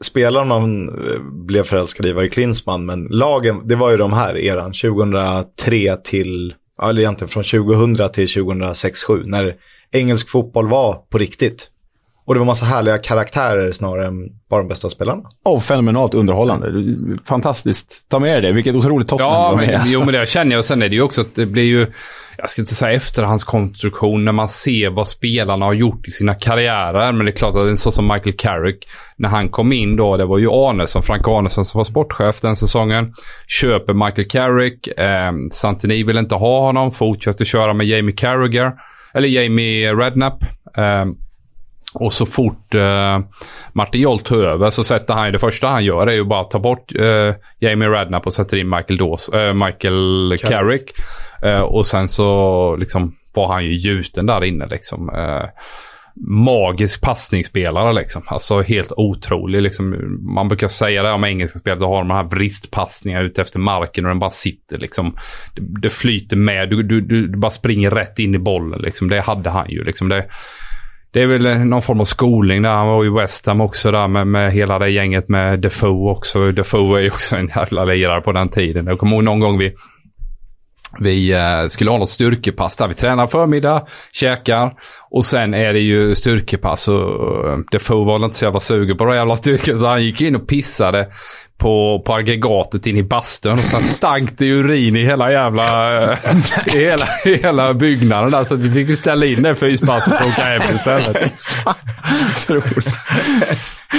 spelaren man eh, blev förälskad i var ju Klinsmann, men lagen, det var ju de här eran, 2003 till, eller egentligen från 2000 till 2006-2007, när engelsk fotboll var på riktigt. Och det var massa härliga karaktärer snarare än bara de bästa spelarna. Och fenomenalt underhållande. Fantastiskt. Ta med er det. Vilket otroligt Tottenham Ja, var men, med. jo men det känner jag. Och sen är det ju också att det blir ju, jag ska inte säga efterhandskonstruktion, när man ser vad spelarna har gjort i sina karriärer. Men det är klart att en så som Michael Carrick, när han kom in då, det var ju Arnesson, Frank Arnesson som var sportchef den säsongen. Köper Michael Carrick. Eh, Santini vill inte ha honom, fortsätter köra med Jamie Carragher, eller Jamie Redknapp. Eh, och så fort eh, Martin Jolt tar över så sätter han det första han gör är ju bara att ta bort eh, Jamie Redknapp och sätter in Michael, Dawes, eh, Michael Carrick. Eh, och sen så liksom var han ju gjuten där inne liksom. Eh, magisk passningsspelare liksom. Alltså helt otrolig liksom. Man brukar säga det om engelska spelare, då har de här vristpassningar ut efter marken och den bara sitter liksom. Det, det flyter med, du, du, du bara springer rätt in i bollen liksom. Det hade han ju liksom. Det, det är väl någon form av skolning där. Han var i West Ham också där med, med hela det gänget med Defoe också. Defoe är ju också en jävla lirare på den tiden. Jag kommer ihåg någon gång vi, vi eh, skulle ha något styrkepass där. Vi tränar förmiddag, käkar och sen är det ju styrkepass. Och eh, Defoe var väl inte så jävla sugen på de jävla styrkan så han gick in och pissade på, på aggregatet in i bastun och sen stank det urin i hela jävla eh, i hela, i hela byggnaden där. Så vi fick ju ställa in det fyspasset och åka hem istället.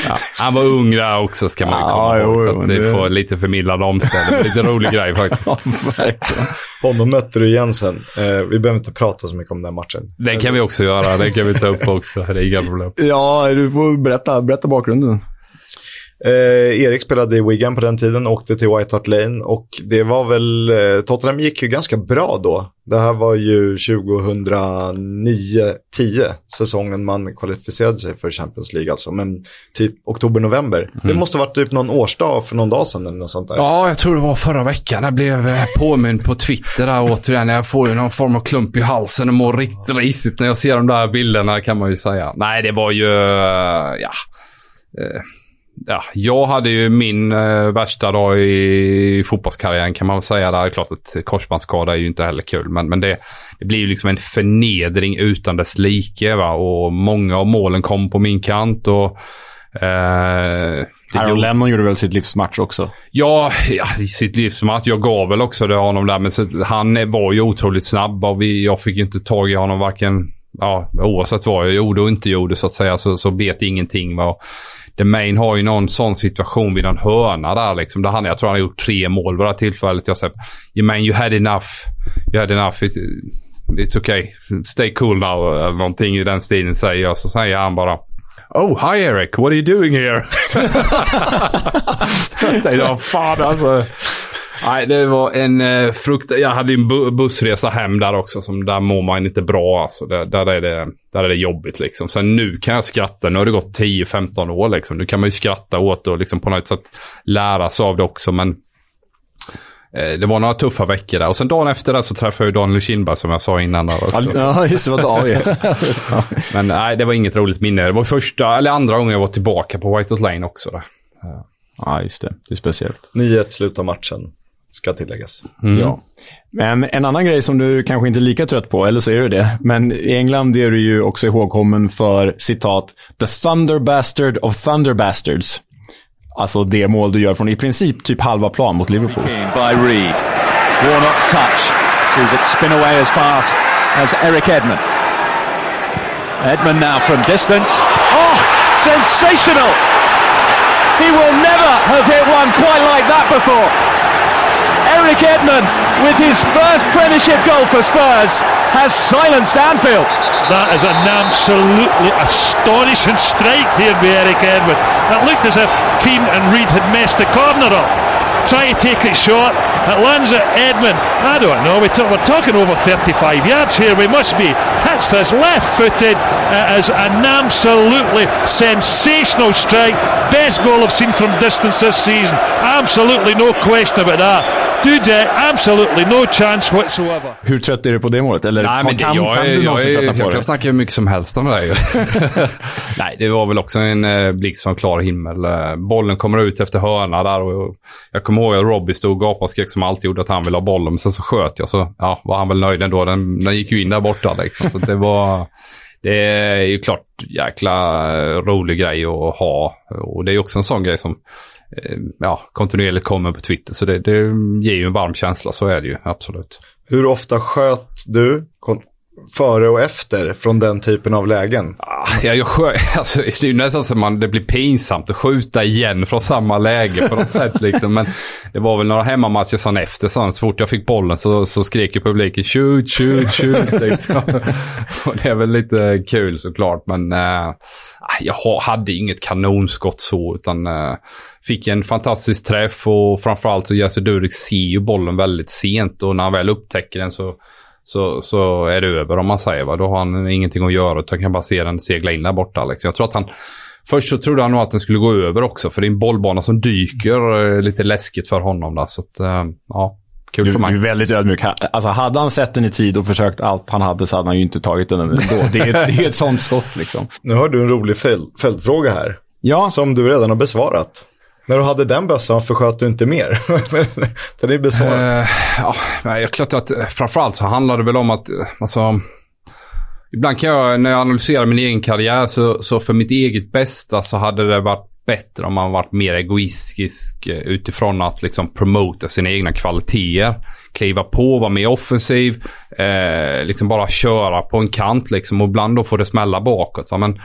Ja, han var ung där också ska man ju komma Ja, ihåg. Så att det det- får lite förmildrande omställning. Lite rolig grej faktiskt. Ja, verkligen. Honom mötte du igen sen. Eh, vi behöver inte prata så mycket om den matchen. Den kan vi också göra. Den kan vi ta upp också. Det är inga problem. Ja, du får berätta, berätta bakgrunden. Eh, Erik spelade i Wigan på den tiden, åkte till White Hart Lane och det var väl, eh, Tottenham gick ju ganska bra då. Det här var ju 2009-10, säsongen man kvalificerade sig för Champions League alltså, men typ oktober-november. Det måste ha varit typ någon årsdag för någon dag sedan eller något sånt där. Ja, jag tror det var förra veckan. Jag blev eh, påmind på Twitter där återigen. Jag får ju någon form av klump i halsen och mår riktigt risigt när jag ser de där bilderna kan man ju säga. Nej, det var ju, eh, ja. Ja, jag hade ju min eh, värsta dag i fotbollskarriären kan man väl säga. Där. Det är klart att korsbandsskada är ju inte heller kul. Men, men det, det blir ju liksom en förnedring utan dess like. Va? Och många av målen kom på min kant. Och, eh, Aaron gjorde- Lennon gjorde väl sitt livsmatch också. Ja, ja, sitt livsmatch. Jag gav väl också det honom där, men så, han var ju otroligt snabb och vi, jag fick ju inte tag i honom varken, ja, oavsett vad jag gjorde och inte gjorde så att säga, så, så bet ingenting. Va? The Main har ju någon sån situation vid en hörna där liksom. Där han, jag tror han har gjort tre mål vid det här tillfället. Jag säger, Jermaine, you had enough. You had enough. It, it's okay. Stay cool now. Eller någonting i den stilen säger jag. Så säger han bara Oh, hi Eric. What are you doing here? jag tänkte, fan alltså. Nej, det var en eh, frukt... Jag hade en bu bussresa hem där också. Som där mår man inte bra alltså. Där, där, är det, där är det jobbigt liksom. Sen nu kan jag skratta. Nu har det gått 10-15 år liksom. Nu kan man ju skratta åt det och liksom på något sätt lära sig av det också. Men eh, det var några tuffa veckor där. Och sen dagen efter det så träffade jag ju Daniel Kindberg som jag sa innan. Där också. Ja, just det. Vad David. Men nej, det var inget roligt minne. Det var första, eller andra gången jag var tillbaka på White Hart Lane också. Där. Ja, just det. Det är speciellt. 9-1 slut av matchen, ska tilläggas. Ja. Men en annan grej som du kanske inte är lika trött på, eller så är du det, men i England är du ju också ihågkommen för citat “The Thunder Bastard of Thunder Bastards”. Alltså det mål du gör från i princip typ halva plan mot Liverpool. by Reed. Warnock's touch sees it spin away as fast as Eric Edmond. Edmond now from distance. Oh, sensational! He will never have hit one quite like that before. Eric Edmond, with his first Premiership goal for Spurs, has silenced Anfield. That is an absolutely astonishing strike here by Eric Edward. It looked as if Keane and Reid had messed the corner up. Try to take it short. It lands at Edmund. I don't know. We we're talking over 35 yards here. We must be. Hits this left footed. It is an absolutely sensational strike. Best goal I've seen from distance this season. Absolutely no question about that. Dude, absolutely no chance whatsoever. Hur trött är du på det målet? Eller Nej, men det, kan, jag, kan du jag, någonsin tröttna på jag det? kan snacka hur mycket som helst om det där ju. Nej, det var väl också en eh, blixt från klar himmel. Eh, bollen kommer ut efter hörna där och jag kommer ihåg att Robbie stod och gapade och skrek som alltid gjorde att han ville ha bollen. Men sen så sköt jag så ja, var han väl nöjd ändå. Den, den gick ju in där borta liksom. Så det var... Det är ju klart jäkla rolig grej att ha. Och det är ju också en sån grej som eh, ja, kontinuerligt kommer på Twitter. Så det, det ger ju en varm känsla, så är det ju absolut. Hur ofta sköt du före och efter från den typen av lägen? Ah, Ja, jag skö- alltså, det är ju nästan som man, det blir pinsamt att skjuta igen från samma läge på något sätt. Liksom. Men det var väl några hemmamatcher sen efter. Så, så fort jag fick bollen så, så skrek ju publiken shoot, shoot, shoot. Liksom. Och det är väl lite kul såklart. Men äh, jag ha- hade inget kanonskott så. Utan äh, fick en fantastisk träff och framförallt så Jesse Durek ser ju bollen väldigt sent. Och när han väl upptäcker den så så, så är det över om man säger. Va? Då har han ingenting att göra utan kan bara se den segla in där borta. Liksom. Jag tror att han... Först så trodde han nog att den skulle gå över också. För det är en bollbana som dyker. eh, Lite läskigt för honom där. Så att, eh, ja, kul Du, för du är mig. väldigt ödmjuk. Alltså, hade han sett den i tid och försökt allt han hade så hade han ju inte tagit den ändå. Det är, det är ett sånt skott liksom. Nu har du en rolig fäl- fältfråga här. Ja, Som du redan har besvarat. När du hade den bössan, varför sköt du inte mer? den är besvarad. Uh, ja, klart att eh, framförallt så handlar det väl om att, eh, alltså, ibland kan jag, när jag analyserar min egen karriär, så, så för mitt eget bästa så hade det varit bättre om man varit mer egoistisk eh, utifrån att liksom promota sina egna kvaliteter. Kliva på, vara mer offensiv, eh, liksom bara köra på en kant liksom och ibland då får det smälla bakåt. Va? Men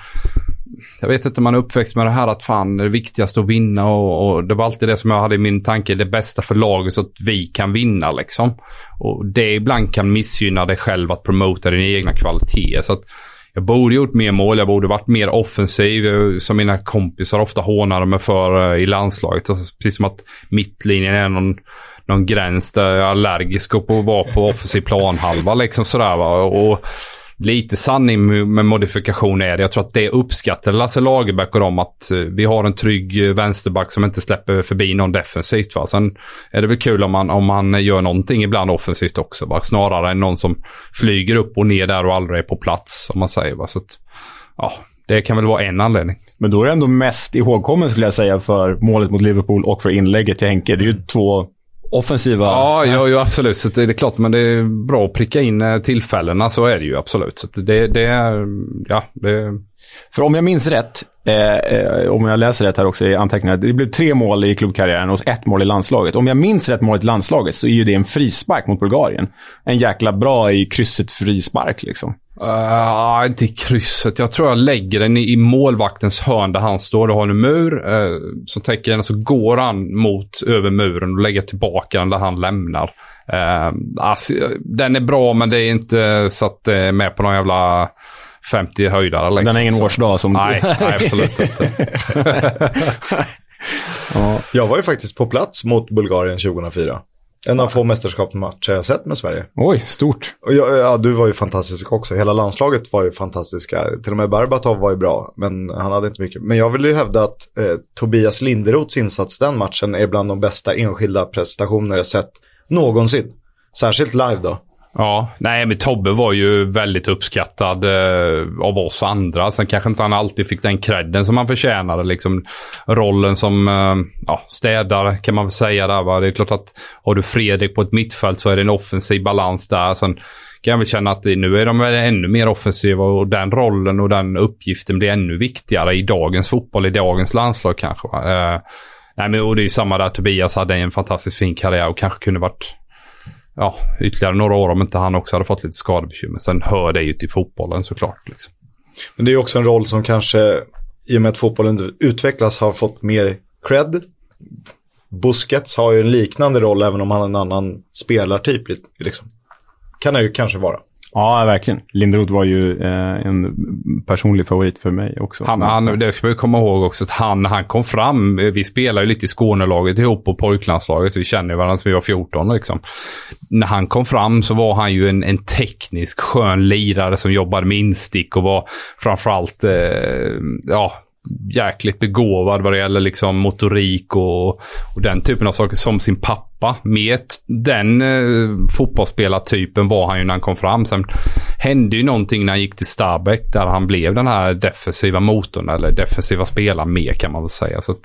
jag vet inte om man är uppväxt med det här att fan det är viktigast att vinna och, och det var alltid det som jag hade i min tanke. Det bästa för laget så att vi kan vinna liksom. Och det ibland kan missgynna dig själv att promota dina egna kvaliteter. Så att jag borde gjort mer mål, jag borde varit mer offensiv. Som mina kompisar ofta hånade mig för eh, i landslaget. Alltså, precis som att mittlinjen är någon, någon gräns där jag är allergisk på att vara på offensiv planhalva. Liksom sådär, va? Och lite sanning med modifikation är det. Jag tror att det uppskattar Lasse Lagerbäck och dem att eh, vi har en trygg eh, vänsterback som inte släpper förbi någon defensivt. Va? Sen är det väl kul om man, om man gör någonting ibland offensivt också. Va? Snarare än någon som flyger upp och ner där och aldrig är på plats. Om man säger. Va? Så att, ja, det kan väl vara en anledning. men då är det ändå mest ihågkommen skulle jag säga för målet mot Liverpool och för inlägget till Henke. Det är ju två offensiva... Ja, ja, ja absolut. Så det är klart, men det är bra att pricka in eh, tillfällena. Så är det ju absolut. Så det, det är, ja, det För om jag minns rätt, eh, eh, om jag läser rätt här också i anteckningarna, det blev tre mål i klubbkarriären och ett mål i landslaget. Om jag minns rätt målet i landslaget så är ju det en frispark mot Bulgarien. En jäkla bra i krysset frispark liksom. Uh, inte i krysset. Jag tror jag lägger den i, i målvaktens hörn där han står. och har en mur uh, som täcker den. Så går han mot över muren och lägger tillbaka den där han lämnar. Uh, alltså, den är bra, men det är inte så att det eh, är med på någon jävla 50 höjdare. Liksom. Den är ingen Så- årsdag som... Nej, nej, absolut inte. Jag var ju faktiskt på plats mot Bulgarien 2004. En av få mästerskapsmatcher jag sett med Sverige. Oj, stort. Och jag, ja, du var ju fantastisk också. Hela landslaget var ju fantastiska. Till och med Berbatov var ju bra, men han hade inte mycket. Men jag vill ju hävda att eh, Tobias Linderoths insats den matchen är bland de bästa enskilda prestationer jag sett någonsin. Särskilt live då. Ja, nej men Tobbe var ju väldigt uppskattad eh, av oss andra. Sen kanske inte han alltid fick den credden som han förtjänade. Liksom, rollen som eh, ja, städare kan man väl säga där. Va? Det är klart att har du Fredrik på ett mittfält så är det en offensiv balans där. Sen kan jag väl känna att nu är de väl ännu mer offensiva och den rollen och den uppgiften blir ännu viktigare i dagens fotboll, i dagens landslag kanske. Va? Eh, nej, men, och det är ju samma där. Tobias hade en fantastiskt fin karriär och kanske kunde varit ja, ytterligare några år om inte han också hade fått lite skadebekymmer. Sen hör det ju till fotbollen såklart. Liksom. Men det är ju också en roll som kanske, i och med att fotbollen utvecklas, har fått mer cred. Busquets har ju en liknande roll även om han har en annan spelartyp. Liksom. Kan det ju kanske vara. Ja, verkligen. Linderoth var ju eh, en personlig favorit för mig också. Han, han, det ska vi komma ihåg också att han, han kom fram, vi spelade ju lite i Skånelaget ihop på pojklandslaget, vi känner varandra sedan vi var 14 liksom. När han kom fram så var han ju en, en teknisk skön lirare som jobbade med instick och var framförallt, eh, ja, jäkligt begåvad vad det gäller liksom motorik och, och den typen av saker som sin pappa Europa. Mer den eh, fotbollsspelartypen var han ju när han kom fram. Sen hände ju någonting när han gick till Stabæk där han blev den här defensiva motorn eller defensiva spelaren mer kan man väl säga. Så att,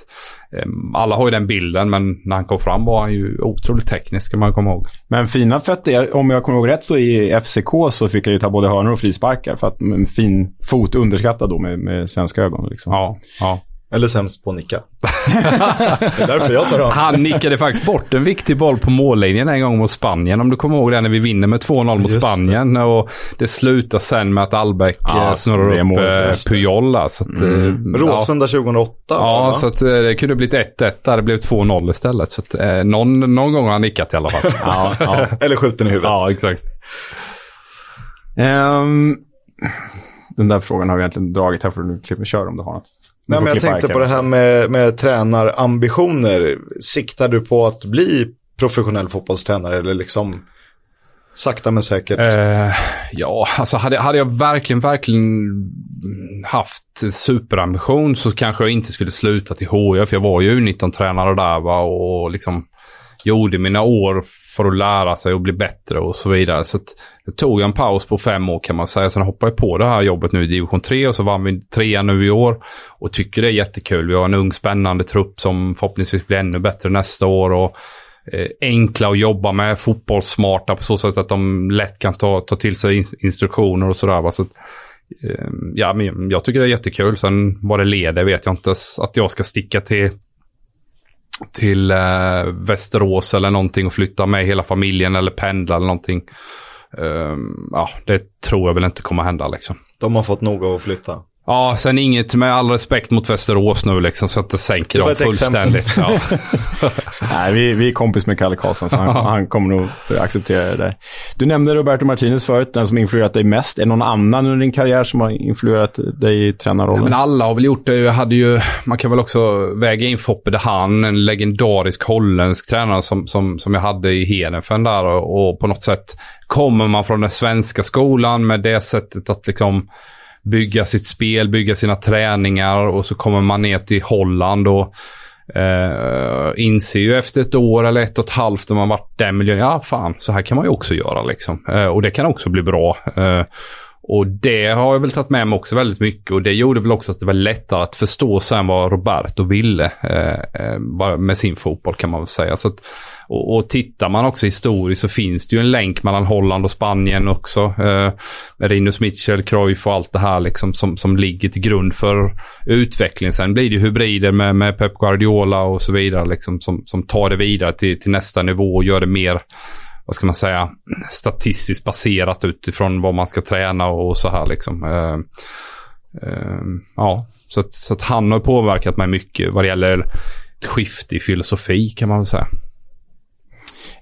eh, alla har ju den bilden men när han kom fram var han ju otroligt teknisk ska man komma ihåg. Men fina fötter, om jag kommer ihåg rätt så i FCK så fick jag ju ta både hörnor och frisparkar för att en fin fot underskattad då med, med svenska ögon. Liksom. Ja, ja. Eller sämst på att nicka. det är därför jag tar dem. Han nickade faktiskt bort en viktig boll på mållinjen en gång mot Spanien. Om du kommer ihåg det när vi vinner med 2-0 mot Just det. Spanien. Och det slutar sen med att Albeck Ja, ja, så snurrar det upp målet, eh, det. Puyol. Så att, Mm. eh, Råsunda 2008. Ja, så att, eh, det kunde blivit 1-1 där. Det blev 2-0 istället. Så att, eh, någon, någon gång har han nickat i alla fall. Ja, ja. Eller skjuten i huvudet. ja, exakt. Ehm, den där frågan har vi egentligen dragit här för nu klipper kör om du har något. Nej, men jag tänkte på det Kevin. här med, med tränarambitioner. Siktar du på att bli professionell fotbollstränare eller liksom sakta men säkert? Eh, ja, alltså hade, hade jag verkligen, verkligen haft superambition så kanske jag inte skulle sluta till HIF. Jag var ju U19-tränare där va, och liksom gjorde mina år för att lära sig och bli bättre och så vidare. Så att, jag tog en paus på fem år kan man säga. Sen hoppade jag på det här jobbet nu i division 3 och så vann vi trea nu i år. Och tycker det är jättekul. Vi har en ung spännande trupp som förhoppningsvis blir ännu bättre nästa år. Och eh, enkla att jobba med, fotbollssmarta på så sätt att de lätt kan ta, ta till sig in, instruktioner och sådär. va. Så att, eh, ja, men jag tycker det är jättekul. Sen vad det leder vet jag inte. Att jag ska sticka till till eh, Västerås eller någonting och flytta med hela familjen eller pendla eller någonting. Ehm, ja, det tror jag väl inte kommer hända liksom. De har fått nog av att flytta. Ja, sen inget med all respekt mot Västerås nu liksom så att det sänker Det dem fullständigt. Ja. Nej, vi, vi är kompis med Kalle Karlsson, så han, han kommer nog acceptera det där. Du nämnde Roberto Martinez förut, den som influerat dig mest. Är det någon annan under din karriär som har influerat dig i tränarrollen? Men alla har väl gjort det. Jag hade ju, man kan väl också väga in Foppe de Haan, en legendarisk holländsk tränare som, som, som jag hade i Hedenfen där. Och, och på något sätt kommer man från den svenska skolan med det sättet att liksom bygga sitt spel, bygga sina träningar och så kommer man ner till Holland och eh, inser ju efter ett år eller ett och ett halvt när man varit där miljön, ja fan, så här kan man ju också göra liksom. Eh, och det kan också bli bra. Eh, och det har jag väl tagit med mig också väldigt mycket och det gjorde väl också att det var lättare att förstå sen vad Roberto ville eh, eh med sin fotboll kan man väl säga. Så att, och, och tittar man också historiskt så finns det ju en länk mellan Holland och Spanien också. Eh, Rinus Mitchell, Cruyff och allt det här liksom som, som ligger till grund för utvecklingen. Sen blir det ju hybrider med, med Pep Guardiola och så vidare liksom som, som tar det vidare till, till nästa nivå och gör det mer vad ska man säga, statistiskt baserat utifrån vad man ska träna och så här liksom. Eh, eh, ja, så att, så att han har påverkat mig mycket vad det gäller skift skifte i filosofi kan man väl säga.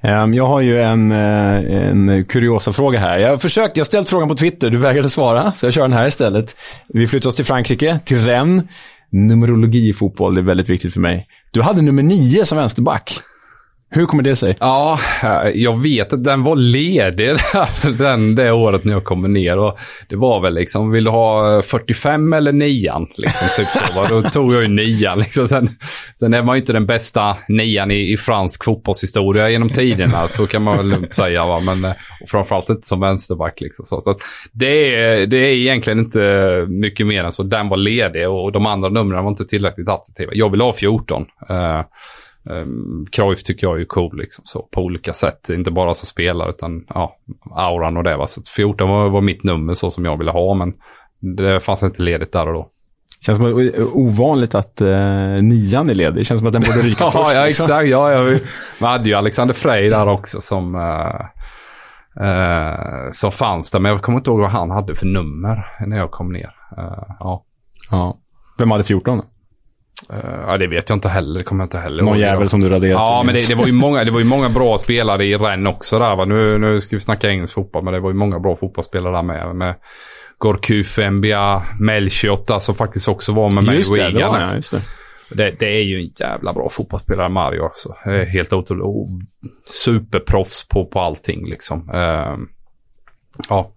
Ehm, jag har ju en, eh, en kuriosa fråga här. Jag har försökt, jag har ställt frågan på Twitter, du vägrade svara, så jag kör den här istället. Vi flyttar oss till Frankrike, till Rennes. Numerologi i fotboll, det är väldigt viktigt för mig. Du hade nummer nio som vänsterback. Hur kommer det sig? Ja, eh, jag vet att den var ledig där, den, det året när jag kom ner. Och det var väl liksom, vill du ha 45 eller 9 liksom, typ så, va? Då tog jag ju 9 liksom. sen, sen är man ju inte den bästa nian i, i fransk fotbollshistoria genom tiderna, så kan man väl lugnt säga. Va? Men eh, framförallt inte som vänsterback. Liksom, så. Så att det, är, det är egentligen inte mycket mer än så. Den var ledig och de andra numren var inte tillräckligt attraktiva. Jag vill ha 14. Uh, eh, Um, Cruyff tycker jag är ju cool liksom, så, på olika sätt. Inte bara som spelare utan ja, auran och det. Va? Så att 14 var, var mitt nummer så som jag ville ha men det fanns inte ledigt där och då. Känns som ovanligt att uh, nian är ledig. Känns som att den borde ryka först. ja, liksom. exakt. Ja, ja, vi, vi hade ju Alexander Frey där också som, uh, uh, som fanns där. Men jag kommer inte ihåg vad han hade för nummer när jag kom ner. Uh, ja. Ja. Vem hade 14 då? Uh, ja, det vet jag inte heller. Det kommer jag inte heller Någon jävel som du raderade. Ja, men det, det, var ju många, det var ju många bra spelare i Rennes också där. Va? Nu, nu ska vi snacka engelsk fotboll, men det var ju många bra fotbollsspelare där med. med Gorkuf, NBA, Melchiot som faktiskt också var med mig Just det, det Egan. var, ja, just det. Det, det är ju en jävla bra fotbollsspelare, Mario. Alltså. Helt otroligt. Oh, superproffs på, på allting liksom. Uh, ja.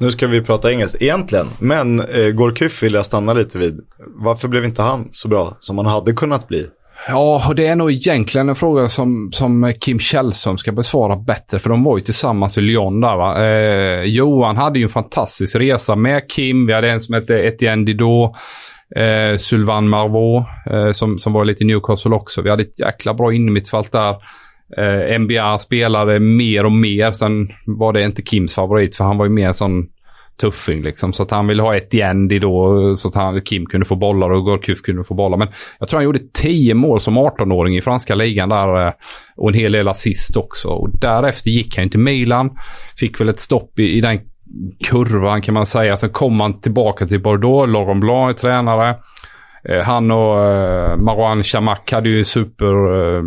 Nu ska vi prata engelskt egentligen, men eh, Gorkuf vill jag stanna lite vid. Varför blev inte han så bra som han hade kunnat bli? Ja, och det är nog egentligen en fråga som, som Kim Källström ska besvara bättre, för de var ju tillsammans i Lyon där va. Eh, Johan hade ju en fantastisk resa med Kim. Vi hade en som hette Etienne Didot. Eh, Sylvain Marvaux, eh, som, som var lite Newcastle också. Vi hade ett jäkla bra innermittfält där. Eh, NBA spelade mer och mer. Sen var det inte Kims favorit, för han var ju mer sån tuffing liksom. Så att han ville ha ett Yandy då, så att han, Kim kunde få bollar och Gorkuf kunde få bollar. Men jag tror han gjorde tio mål som 18-åring i franska ligan där eh, och en hel del assist också. Och därefter gick han till Milan, fick väl ett stopp i, i den kurvan kan man säga. Sen kom han tillbaka till Bordeaux, Laurent Blanc är tränare. Eh, han och eh, Marwan Chamak hade ju super... Eh,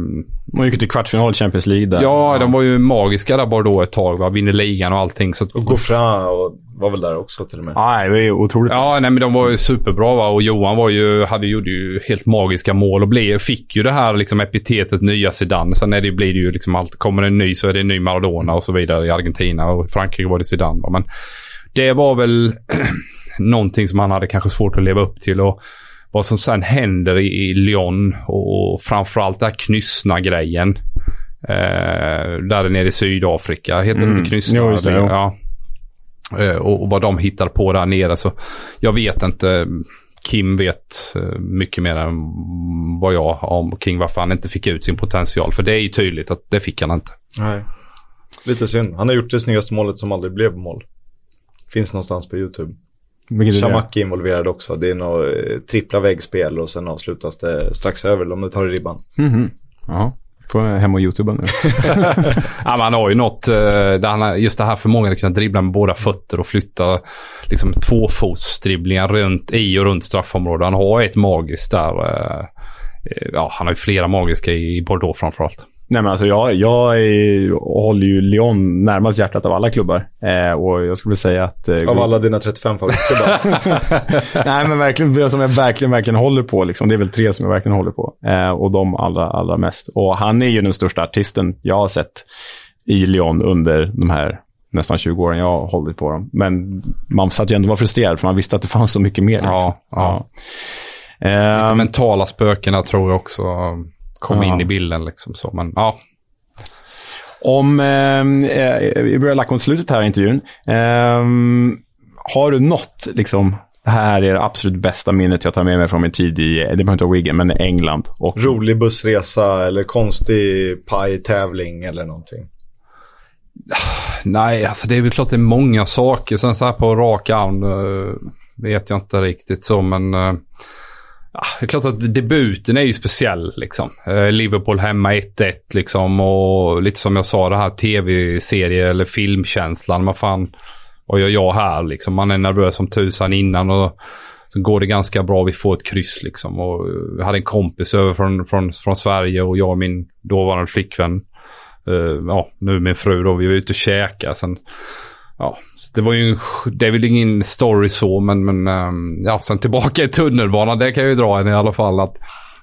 Man gick till kvartsfinal i Champions League där. ja, de var ju magiska där Bordeaux ett tag. Va? Vinner ligan och allting. Så att, Och Goffrin och var väl där också till och med. Nej, det är otroligt. Ja, nej, men de var ju superbra va? och Johan var ju, hade, gjorde ju helt magiska mål och blev, fick ju det här liksom epitetet nya Zidane. Sen är det, blir det ju liksom allt, kommer en ny så är det en ny Maradona och så vidare i Argentina och Frankrike var det Zidane. Va? Men det var väl någonting som han hade kanske svårt att leva upp till och vad som sen händer i, i Lyon och framförallt den här Knyssna-grejen. Eh, där nere i Sydafrika. Heter det Mm. inte Knyssna? Jo, det, ja. Eh, och, och vad de hittar på där nere. Så jag vet inte. Kim vet eh, mycket mer än vad jag om kring varför han inte fick ut sin potential. För det är ju tydligt att det fick han inte. Nej. Lite synd. Han har gjort det snyggaste målet som aldrig blev mål. Finns någonstans på YouTube. Vilket är involverad också. Det är något eh, trippla väggspel och sen avslutas det strax över om det tar i ribban. Mhm. Ja. Får jag hem och youtuba nu. Ja, han har ju något, eh, just det här förmågan att kunna dribbla med båda fötter och flytta liksom tvåfotsdribblingar runt i och runt straffområdet. Han har ett magiskt där. eh, Ja, han har ju flera magiska i Bordeaux framförallt. Nej, men alltså jag, jag är, håller ju Lyon närmast hjärtat av alla klubbar. Eh, och jag skulle säga att... Eh, Av alla dina 35 favoritklubbar. Nej, men verkligen, det som jag verkligen, verkligen håller på. Liksom, det är väl tre som jag verkligen håller på. Eh, och de allra, allra mest. Och han är ju den största artisten jag har sett i Lyon under de här nästan 20 åren jag har hållit på dem. Men man satt ju ändå och var frustrerad för man visste att det fanns så mycket mer. Ja, liksom. ja. De Ehm, mentala spökena tror jag också kom Ja. in i bilden. Liksom så. Men ja, Om, ehm, eh, vi börjar lacka mot slutet här i intervjun. Ehm, har du något, liksom, det här är det absolut bästa minnet jag tar med mig från min tid i, det behöver inte vara Wigan, men England. Och, Rolig bussresa eller konstig pajtävling eller någonting. nej, alltså det är väl klart det är många saker. Sen så här på rak arm eh, vet jag inte riktigt så, men eh, Ah, det är klart att debuten är ju speciell liksom. Eh, Liverpool hemma 1-1 liksom och lite som jag sa det här tv-serie eller filmkänslan. Man fan, vad gör jag här liksom? Man är nervös som tusan innan och så går det ganska bra. Vi får ett kryss liksom. Och eh, jag hade en kompis över från, från, från Sverige och jag och min dåvarande flickvän. Uh, ja, nu min fru då. Vi var ute och käkade. Sen, ja, det var ju en, det är väl ingen story så, men, men ehm, ja, sen tillbaka i tunnelbanan. Det kan jag ju dra en i alla fall. att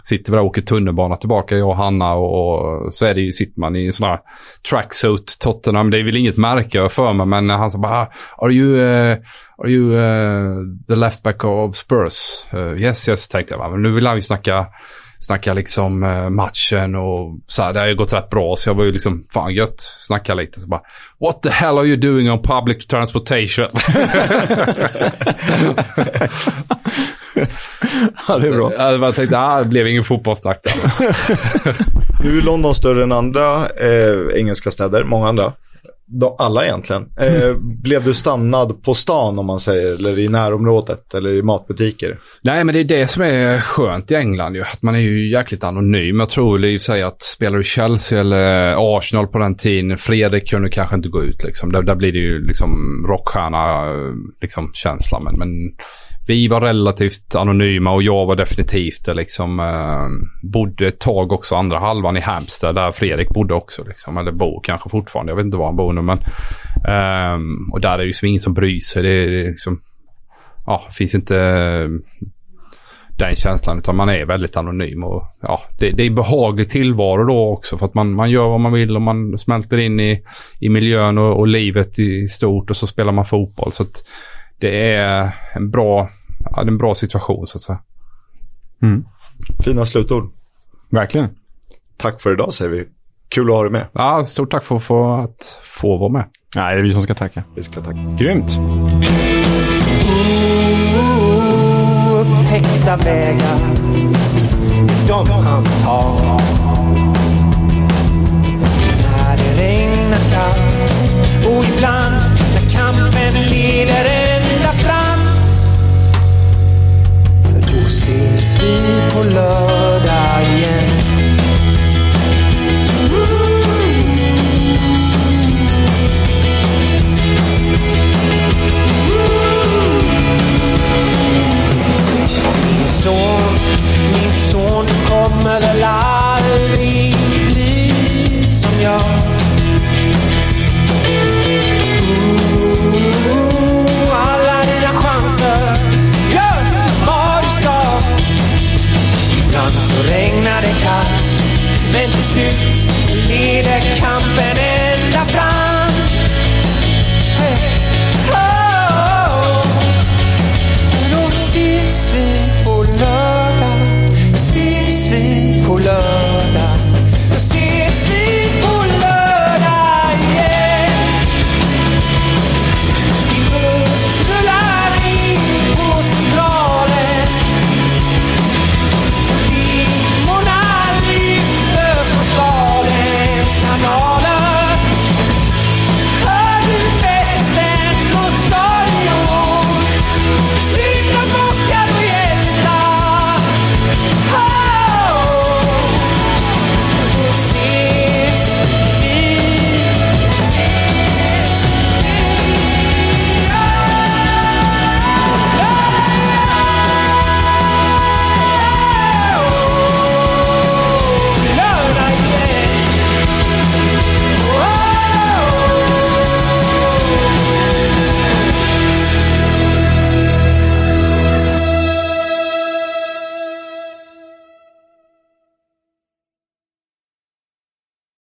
Sitter vi där och åker tunnelbana tillbaka, jag och Hanna och, och så är det ju, sitter man i en sån här tracksuit Tottenham. Det är väl inget märke för mig, men han sa bara, ah, are you, uh, are you uh, the left back of Spurs? Uh, yes, yes, tänkte jag. Men nu vill han ju snacka, snacka liksom eh, matchen och så här, det har ju gått rätt bra. Så jag var ju liksom, fan gött, snacka lite. Så bara, what the hell are you doing on public transportation? ja, det är bra. jag bara tänkte, ah, det blev ingen fotbollssnack där. Nu är London större än andra eh, engelska städer, många andra. De, alla egentligen. Eh, blev du stannad på stan om man säger, eller i närområdet, eller i matbutiker? Nej, men det är det som är skönt i England ju. Att man är ju jäkligt anonym. Jag tror i och för sig att spelar du Chelsea eller Arsenal på den tiden, Fredrik kunde kanske inte gå ut liksom. Där, där blir det ju liksom rockstjärna eh, liksom, känsla. Men, men vi var relativt anonyma och jag var definitivt det liksom. Eh, bodde ett tag också andra halvan i Hampstead där Fredrik bodde också liksom. Eller bor kanske fortfarande. Jag vet inte var han bor nu men. Eh, och där är det ju liksom ingen som bryr sig. Det, är- det liksom ja, finns inte eh, den känslan utan man är väldigt anonym och ja, det, det är en behaglig tillvaro då också för att man, man gör vad man vill och man smälter in i, i miljön och, och livet i stort och så spelar man fotboll så att det är en bra, ja, det är en bra situation så att säga. Fina slutord. Verkligen. Tack för idag säger vi. Kul att ha dig med. Ja, stort tack för, för att få vara med. Nej, det är vi som ska tacka. Vi ska tacka. Grymt. upptäckta vägar de han tar